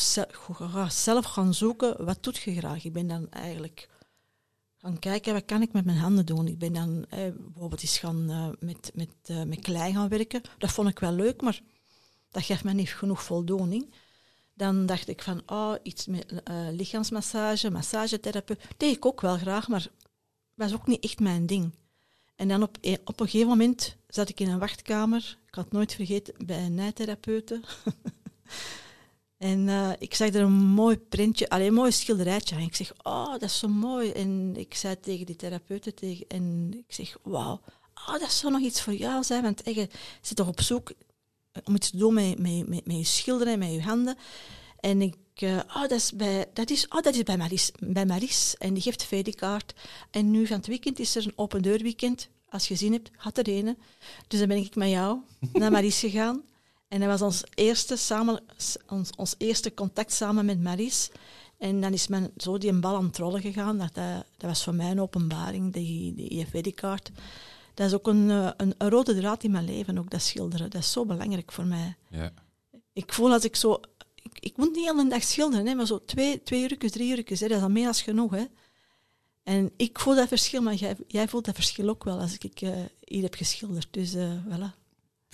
zelf gaan zoeken, wat doet je graag? Ik ben dan eigenlijk gaan kijken, wat kan ik met mijn handen doen? Ik ben dan eh, bijvoorbeeld eens gaan uh, met, met, uh, met klei gaan werken. Dat vond ik wel leuk, maar dat geeft me niet genoeg voldoening. Dan dacht ik van, oh, iets met uh, lichaamsmassage, massagetherapeut. Dat deed ik ook wel graag, maar was ook niet echt mijn ding. En dan op, op een gegeven moment zat ik in een wachtkamer. Ik had het nooit vergeten, bij een nijtherapeute. En uh, ik zag er een mooi printje, alleen een mooi schilderijtje. En ik zeg, oh, dat is zo mooi. En ik zei tegen die therapeuten, tegen, en ik zeg, wauw, oh, dat zou nog iets voor jou zijn. Want je zit toch op zoek om iets te doen met, met, met, met je schilderen, met je handen. En ik, uh, oh, dat is bij, dat is, oh, dat is bij, Maris, bij Maris. En die geeft VD-kaart. En nu van het weekend is er een open deur weekend. Als je zin hebt, had er een. Dus dan ben ik met jou naar Maris gegaan. En dat was ons eerste, samen, ons, ons eerste contact samen met Maries. En dan is men zo die een bal aan het rollen gegaan. Dat, dat, was voor mij een openbaring, die, die IFD-kaart. Dat is ook een, eh, een, een, rode draad in mijn leven, ook dat schilderen. Dat is zo belangrijk voor mij.
Ja.
Ik voel als ik zo... Ik, ik moet niet een dag schilderen, hè, maar zo twee, twee uurtjes, drie uurtjes, hè, dat is al meer dan genoeg. Hè. En ik voel dat verschil, maar jij, jij voelt dat verschil ook wel als ik uh, hier heb geschilderd. Dus uh, voilà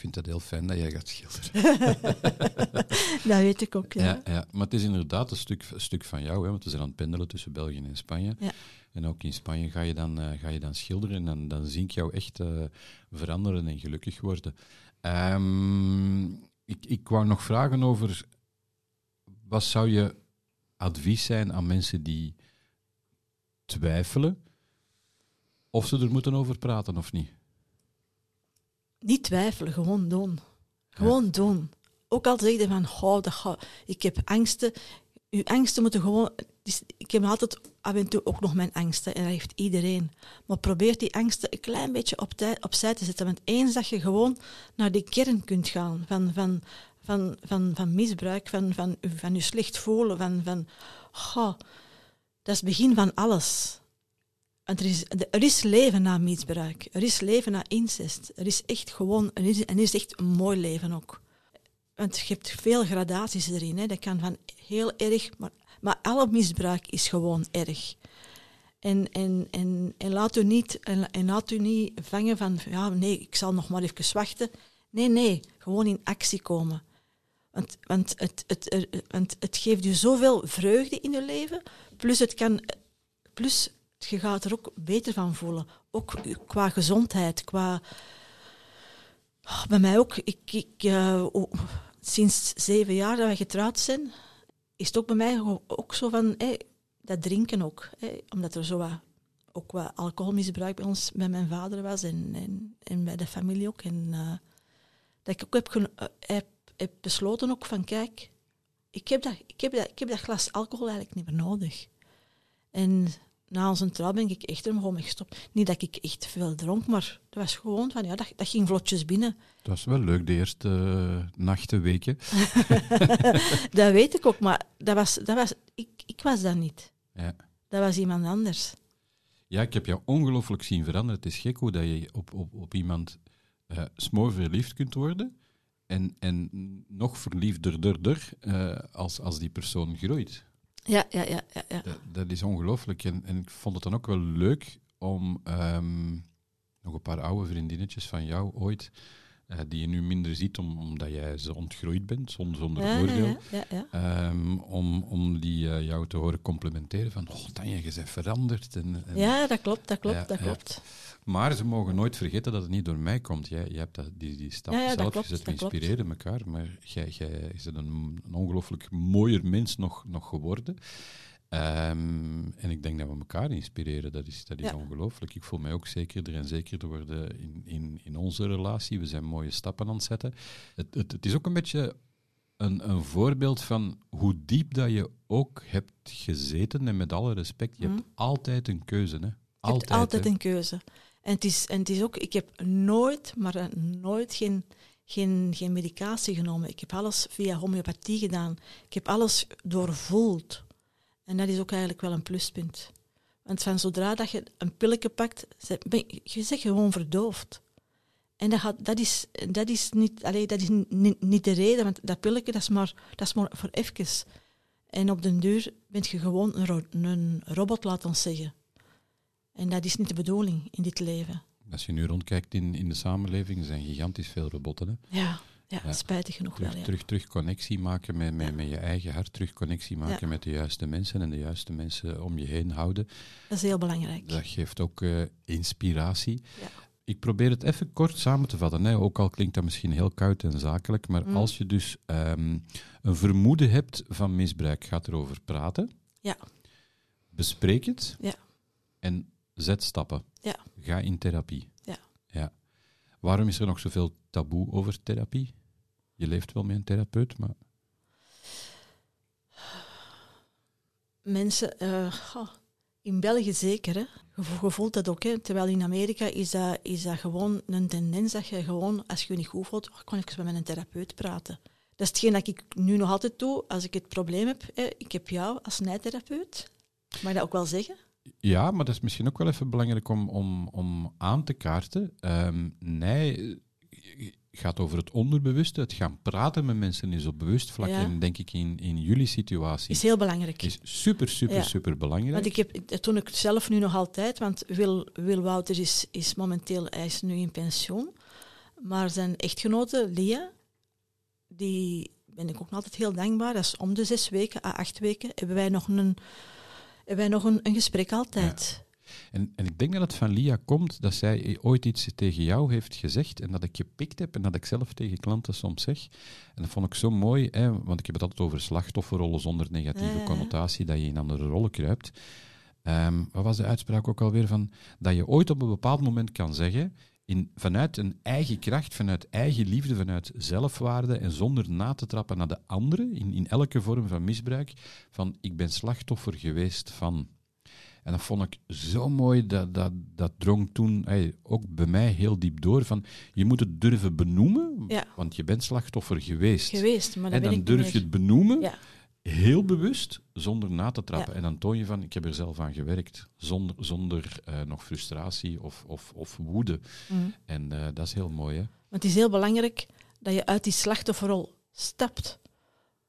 vind dat heel fijn dat jij gaat schilderen.
dat weet ik ook, ja.
ja. ja. Maar het is inderdaad een stuk, een stuk van jou, hè, want we zijn aan het pendelen tussen België en Spanje.
Ja.
En ook in Spanje ga je dan, uh, ga je dan schilderen en dan, dan zie ik jou echt uh, veranderen en gelukkig worden. Um, ik, ik wou nog vragen over, wat zou je advies zijn aan mensen die twijfelen of ze er moeten over praten of niet?
Niet twijfelen, gewoon doen. Gewoon doen. Ook al zeg je van, oh, dat ik heb angsten. Uw angsten moeten gewoon... Ik heb altijd af en toe ook nog mijn angsten, en dat heeft iedereen. Maar probeer die angsten een klein beetje op opzij te zetten. Want eens dat je gewoon naar die kern kunt gaan van, van, van, van, van misbruik, van, van, van je slecht voelen, van, van oh, dat is het begin van alles er is, er is leven na misbruik. Er is leven na incest. Er is echt gewoon, er is, en is echt een mooi leven ook. Want je hebt veel gradaties erin. Hè. Dat kan van heel erg, maar, maar alle misbruik is gewoon erg. En, en, en, en, laat u niet, en, en laat u niet vangen van, ja, nee, ik zal nog maar even wachten. Nee, nee, gewoon in actie komen. Want, want, het, het, want het geeft u zoveel vreugde in je leven, plus het kan, plus je gaat er ook beter van voelen. Ook qua gezondheid, qua... Oh, bij mij ook. Ik, ik, oh, sinds zeven jaar dat wij getrouwd zijn, is het ook bij mij ook zo van... Dat drinken ook. Omdat er zo wat, ook wat alcoholmisbruik bij ons, bij mijn vader was en, en, bij de familie ook. En uh, dat ik ook heb, uh, heb, heb besloten ook van, kijk, ik heb, dat, ik, heb dat, ik heb dat glas alcohol eigenlijk niet meer nodig. En na onze trouw ben ik echt er gewoon gestopt. Niet dat ik echt veel dronk, maar dat was gewoon van, ja, dat, dat ging vlotjes binnen.
Het was wel leuk, de eerste uh, nachten, weken.
dat weet ik ook, maar dat was, dat was, ik, ik was dat niet. Ja. Dat was iemand anders.
Ja, ik heb jou ongelooflijk zien veranderen. Het is gek hoe dat je op, op, op iemand uh, smoor verliefd kunt worden en, en nog verliefder uh, als, als die persoon groeit.
Ja, ja, ja. ja, ja.
Dat, dat, is ongelooflijk. En, en ik vond het dan ook wel leuk om um, nog een paar oude vriendinnetjes van jou ooit uh, die je nu minder ziet om, omdat jij ze ontgroeid bent, zonder, zonder ja, oordeel. Ja, um, om, om die uh, jou te horen complimenteren van, oh Tanja, je bent veranderd. En, en
ja, dat klopt, dat klopt, dat klopt.
Maar ze mogen nooit vergeten dat het niet door mij komt. Jij, je hebt dat, die, die stap zelf gezet, we inspireren elkaar, maar jij, jij is een, een ongelooflijk mooier mens nog, nog geworden. Um, en ik denk dat we elkaar inspireren. Dat is, dat is ongelooflijk. Ik voel mij ook zekerder en zekerder worden in, in, in onze relatie. We zijn mooie stappen aan het zetten. Het, het, het is ook een beetje een, een voorbeeld van hoe diep dat je ook hebt gezeten. En met alle respect, je hebt mhm. altijd een keuze. Hè?
Altijd, je hebt altijd een keuze. En het, is, en het is ook, ik heb nooit, maar nooit geen, geen, geen medicatie genomen. Ik heb alles via homeopathie gedaan. Ik heb alles doorvoeld. En dat is ook eigenlijk wel een pluspunt. Want van zodra dat je een pilletje pakt, je zegt gewoon verdoofd. En dat, gaat, dat, is, dat is, niet, allee, dat is niet, niet, de reden, want dat pilletje dat is, maar, dat is maar voor even. En op den duur ben je gewoon een, een robot, laat ons zeggen. En dat is niet de bedoeling in dit leven.
Als je nu rondkijkt in, in de samenleving, er zijn gigantisch veel robotten. Hè?
Ja. Ja, spijtig genoeg
terug,
wel. Ja.
Terug, terug connectie maken met, met, met je eigen hart, terug connectie maken met de juiste mensen en de juiste mensen om je heen houden.
Dat is heel belangrijk.
Dat geeft ook uh, inspiratie. Ik probeer het even kort samen te vatten, hè. ook al klinkt dat misschien heel koud en zakelijk, maar mm. als je dus um, een vermoeden hebt van misbruik, gaat erover praten.
Ja.
Bespreek het.
Ja.
En zet stappen.
Ja.
Ga in therapie.
Ja.
ja. Waarom is er nog zoveel taboe over therapie? Je leeft wel met een therapeut, maar.
Mensen, uh, in België zeker, hè. Je voelt dat ook, hè. terwijl in Amerika is dat, is dat gewoon een tendens dat je gewoon, als je je niet goed voelt, oh, ik kan even met een therapeut praten. Dat is hetgeen dat ik nu nog altijd doe als ik het probleem heb. Hè. Ik heb jou als nijtherapeut. Mag je dat ook wel zeggen?
Ja, maar dat is misschien ook wel even belangrijk om, om, om aan te kaarten. Um, nee, gaat over het onderbewuste. Het gaan praten met mensen is op bewust vlak. En denk ik in, in jullie situatie.
Is heel belangrijk.
Is super, super, super belangrijk.
Want ik heb, toen ik zelf nu nog altijd, want Wil, Wil Wouter is, is momenteel, hij is nu in pensioen. Maar zijn echtgenote, Lia, die ben ik ook altijd heel dankbaar. Dat is om de zes weken, à acht weken, hebben wij nog een, wij nog een, een gesprek altijd.
En, en ik denk dat het van Lia komt dat zij ooit iets tegen jou heeft gezegd en dat ik gepikt heb en dat ik zelf tegen klanten soms zeg. En dat vond ik zo mooi, hè, want ik heb het altijd over slachtofferrollen zonder negatieve connotatie, dat je in andere rollen kruipt. Um, wat was de uitspraak ook alweer van? Dat je ooit op een bepaald moment kan zeggen, in, vanuit een eigen kracht, vanuit eigen liefde, vanuit zelfwaarde en zonder na te trappen naar de anderen, in, in elke vorm van misbruik, van ik ben slachtoffer geweest van. En dat vond ik zo mooi, dat, dat, dat drong toen ook bij mij heel diep door. Van, je moet het durven benoemen, want je bent slachtoffer geweest.
Geweest, maar
En dan durf je het benoemen, ja. Heel bewust, zonder na te trappen. En dan toon je van, ik heb er zelf aan gewerkt, zonder, zonder uh, nog frustratie of, of, of woede. Mm. En uh, dat is heel mooi, hè?
Want het is heel belangrijk dat je uit die slachtofferrol stapt.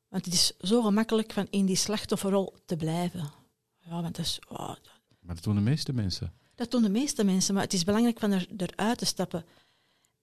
Want het is zo gemakkelijk van in die slachtofferrol te blijven. Ja, want dat is... Oh,
maar dat doen de meeste mensen.
Dat doen de meeste mensen, maar het is belangrijk van er, eruit te stappen.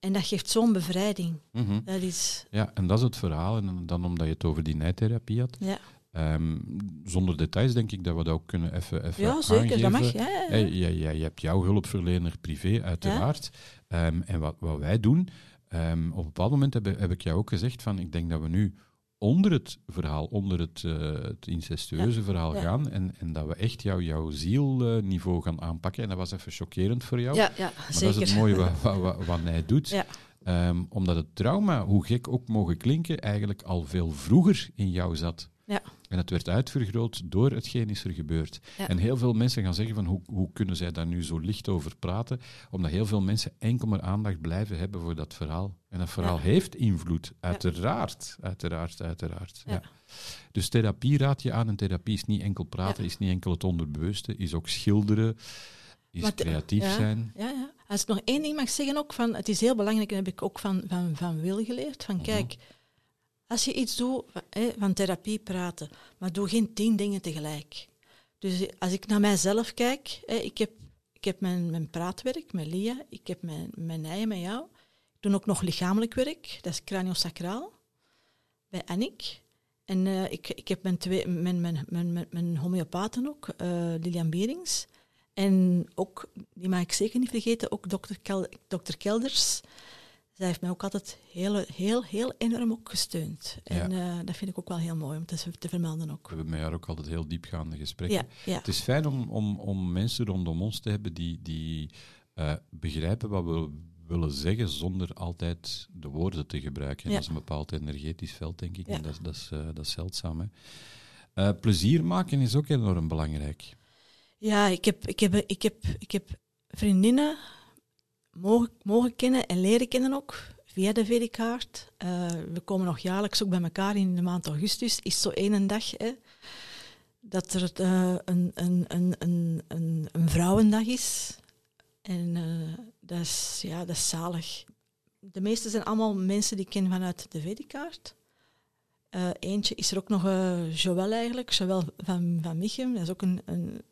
En dat geeft zo'n bevrijding.
Mhm.
dat is...
Ja, en dat is het verhaal. En dan omdat je het over die nijtherapie had.
Ja.
Ehm, zonder details denk ik dat we dat ook kunnen even, even
Ja, zeker,
aangeven.
dat mag. Ja, ja.
Hey, jij- jij- je hebt jouw hulpverlener privé, uiteraard. Ehm, en wat, wat wij doen, ehm, op een bepaald moment heb, heb ik jou ook gezegd van, ik denk dat we nu onder het verhaal, onder het, eh, het incestueuze verhaal
ja.
gaan en, en dat we echt jou, jouw zielniveau gaan aanpakken. En dat was even chockerend voor jou.
Ja, ja,
Maar
zeker.
dat is het mooie wat, wat, wat, wat hij doet.
Ja.
Ehm, omdat het trauma, hoe gek ook mogen klinken, eigenlijk al veel vroeger in jou zat.
Ja.
En het werd uitvergroot door hetgeen is er gebeurd.
Ja.
En heel veel mensen gaan zeggen van hoe, hoe kunnen zij daar nu zo licht over praten? Omdat heel veel mensen enkel maar aandacht blijven hebben voor dat verhaal. En dat verhaal
Ja.
heeft invloed, uiteraard. Uiteraard, uiteraard. Ja.
Ja.
Dus therapie raad je aan. En therapie is niet enkel praten, is niet enkel het onderbewuste, is ook schilderen, is
Maar
creatief zijn.
Ja, ja. Als ik nog één ding mag zeggen, ook van, het is heel belangrijk, en dat heb ik ook van, van, van Wil geleerd.
Mhm.
Van kijk, als je iets doet, van, therapie praten, maar doe geen tien dingen tegelijk. Dus als ik naar mijzelf kijk, ik heb, ik heb mijn, mijn praatwerk met Lia, ik heb mijn, mijn met jou. Ik doe ook nog lichamelijk werk, dat is craniosacraal, bij Annick. En eh, ik, ik heb mijn, twee, mijn, mijn, mijn, mijn, homeopaten ook, eh, Lilian Berings. En ook, die mag ik zeker niet vergeten, ook dokter, dokter Kelders. Zij heeft mij ook altijd heel, heel, heel enorm ook gesteund. En eh, dat vind ik ook wel heel mooi om te, te vermelden ook.
We hebben met haar ook altijd heel diepgaande gesprekken.
Ja, ja.
Het is fijn om, om, om mensen rondom ons te hebben die, die eh, begrijpen wat we willen zeggen zonder altijd de woorden te gebruiken. En. Dat is een bepaald energetisch veld, denk ik. En dat, is- dat, is, eh, dat is zeldzaam. Hè. Eh, plezier maken is ook enorm belangrijk.
Ja, ik heb, ik heb, ik heb, ik heb vriendinnen mogen, mogen kennen en leren kennen ook via de VD-kaart. Eh, we komen nog jaarlijks ook bij elkaar in de maand augustus. Is zo één dag hè, dat er eh, een, een, een, een, een, een vrouwendag is. En eh, dat, is, ja, dat is zalig. De meeste zijn allemaal mensen die ik ken vanuit de VD-kaart. Eentje is er ook nog, Joël eigenlijk, Joël van, van Michem. Dat is ook een, een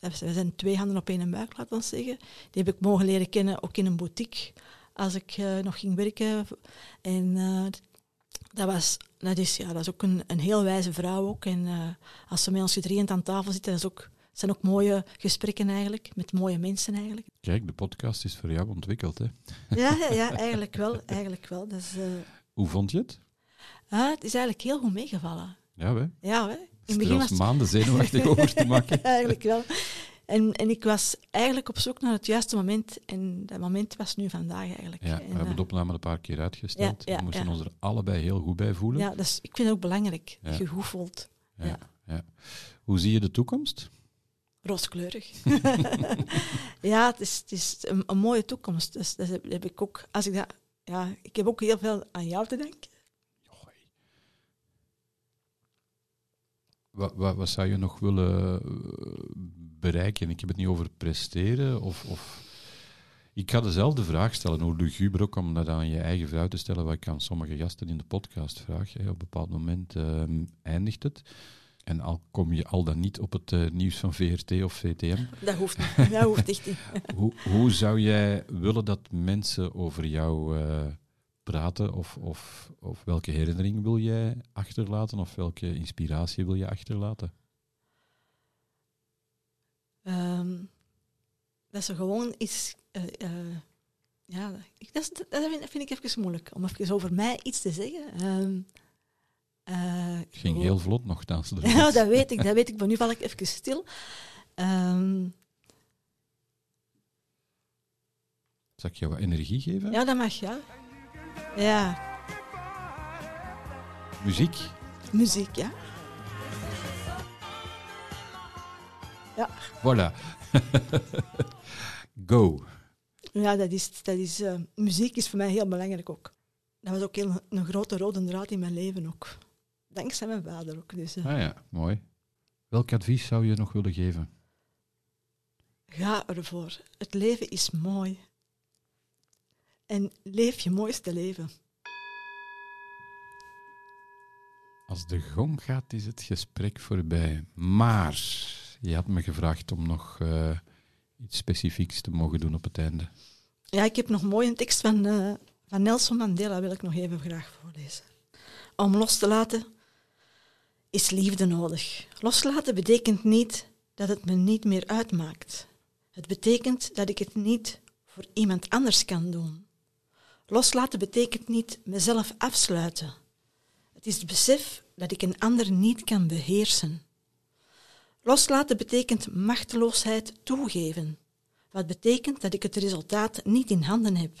we zijn twee handen op één buik, laat ons zeggen. Die heb ik mogen leren kennen, ook in een boutique, als ik eh, nog ging werken. En eh, dat, was, dat, is, ja, dat is ook een, een heel wijze vrouw ook. En eh, als ze met ons gedrieënd aan tafel zitten, dat is ook, zijn ook mooie gesprekken eigenlijk, met mooie mensen eigenlijk.
Kijk, de podcast is voor jou ontwikkeld. Hè?
Ja, ja, ja eigenlijk wel. Eigenlijk wel. Dus, eh,
Hoe vond je het?
ah, het is eigenlijk heel goed meegevallen.
Ja, hè?
Ja, hè. In begin was
maanden zenuwachtig over te maken.
eigenlijk wel. En, en ik was eigenlijk op zoek naar het juiste moment. En dat moment was nu vandaag eigenlijk.
Ja, we
En,
hebben
eh,
de opname een paar keer uitgesteld.
Ja, ja,
we moesten ons er allebei heel goed bij voelen.
ja, dus ik vind het ook belangrijk.
Ja.
je goed voelt.
Ja. Hoe zie je de toekomst?
Rooskleurig. ja, het is, het is een, een mooie toekomst. Dus dat heb ik ook. Als ik dat, ja, ik heb ook heel veel aan jou te denken.
Wat, wat, wat zou je nog willen eh, bereiken? Ik heb het niet over presteren of, of... Ik ga dezelfde vraag stellen, hoe luguber ook, om dat aan je eigen vrouw te stellen, wat ik aan sommige gasten in de podcast vraag. Hè. Op een bepaald moment ehm, eindigt het. En al kom je al dan niet op het eh, nieuws van VRT of VTM,
Dat hoeft niet. Dat hoeft echt niet.
hoe, hoe zou jij willen dat mensen over jou eh, praten? Of, of, of welke herinnering wil jij achterlaten? Of welke inspiratie wil je achterlaten?
Ehm, dat ze gewoon iets. eh, eh, ja, ik, dat, vind, dat vind ik even moeilijk. Om even over mij iets te zeggen. Ehm, eh,
Het ging heel vlot nogthans. er
Ja, dat weet ik, dat weet ik. Maar nu val ik even stil. Ehm,
Zal ik jou wat energie geven?
ja, dat mag, ja. Ja,
Muziek?
muziek, ja.
Voilà. Go.
Ja, dat is, dat is, eh, muziek is voor mij heel belangrijk ook. Dat was ook heel, een grote rode draad in mijn leven ook. Dankzij mijn vader ook. Dus, eh,
Ah ja, mooi. Welk advies zou je nog willen geven?
Ga ervoor. Het leven is mooi. En leef je mooiste leven.
Als de gong gaat, is het gesprek voorbij. Maar je had me gevraagd om nog eh, iets specifieks te mogen doen op het einde.
Ja, ik heb nog mooi een tekst van, eh, van Nelson Mandela, wil ik nog even graag voorlezen. Om los te laten is liefde nodig. Loslaten betekent niet dat het me niet meer uitmaakt. Het betekent dat ik het niet voor iemand anders kan doen. Loslaten betekent niet mezelf afsluiten. Het is het besef dat ik een ander niet kan beheersen. Loslaten betekent machteloosheid toegeven, wat betekent dat ik het resultaat niet in handen heb.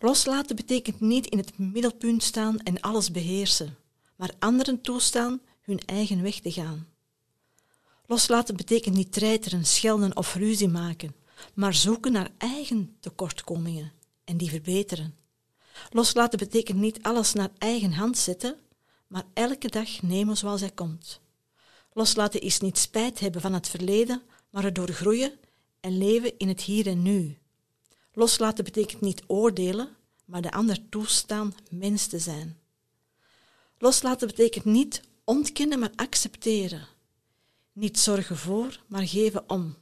Loslaten betekent niet in het middelpunt staan en alles beheersen, maar anderen toestaan hun eigen weg te gaan. Loslaten betekent niet treiteren, schelden of ruzie maken, maar zoeken naar eigen tekortkomingen en die verbeteren. Loslaten betekent niet alles naar eigen hand zetten, maar elke dag nemen zoals hij komt. Loslaten is niet spijt hebben van het verleden, maar erdoor groeien en leven in het hier en nu. Loslaten betekent niet oordelen, maar de ander toestaan mens te zijn. Loslaten betekent niet ontkennen, maar accepteren. Niet zorgen voor, maar geven om.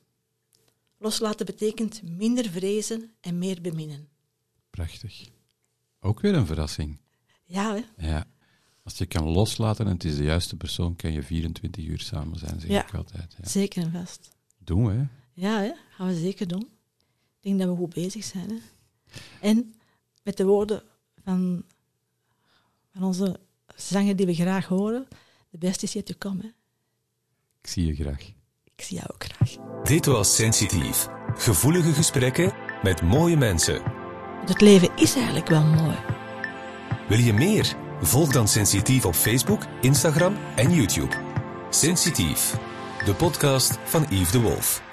Loslaten betekent minder vrezen en meer beminnen.
Prachtig. Ook weer een verrassing.
Ja, hè?
Ja. Als je kan loslaten en het is de juiste persoon, kan je 24 uur samen zijn, zeg
Ja.
ik altijd. Ja.
Zeker en vast.
Doen we, hè?
Ja, hè? gaan we zeker doen. Ik denk dat we goed bezig zijn. Hè? En met de woorden van, van onze zanger die we graag horen, de beste is yet to come. Hè?
Ik zie je graag.
Ik zie jou ook graag.
Dit was Sensitief. Gevoelige gesprekken met mooie mensen.
Het leven is eigenlijk wel mooi.
Wil je meer? Volg dan Sensitief op Facebook, Instagram en YouTube. Sensitief, de podcast van Yves de Wolf.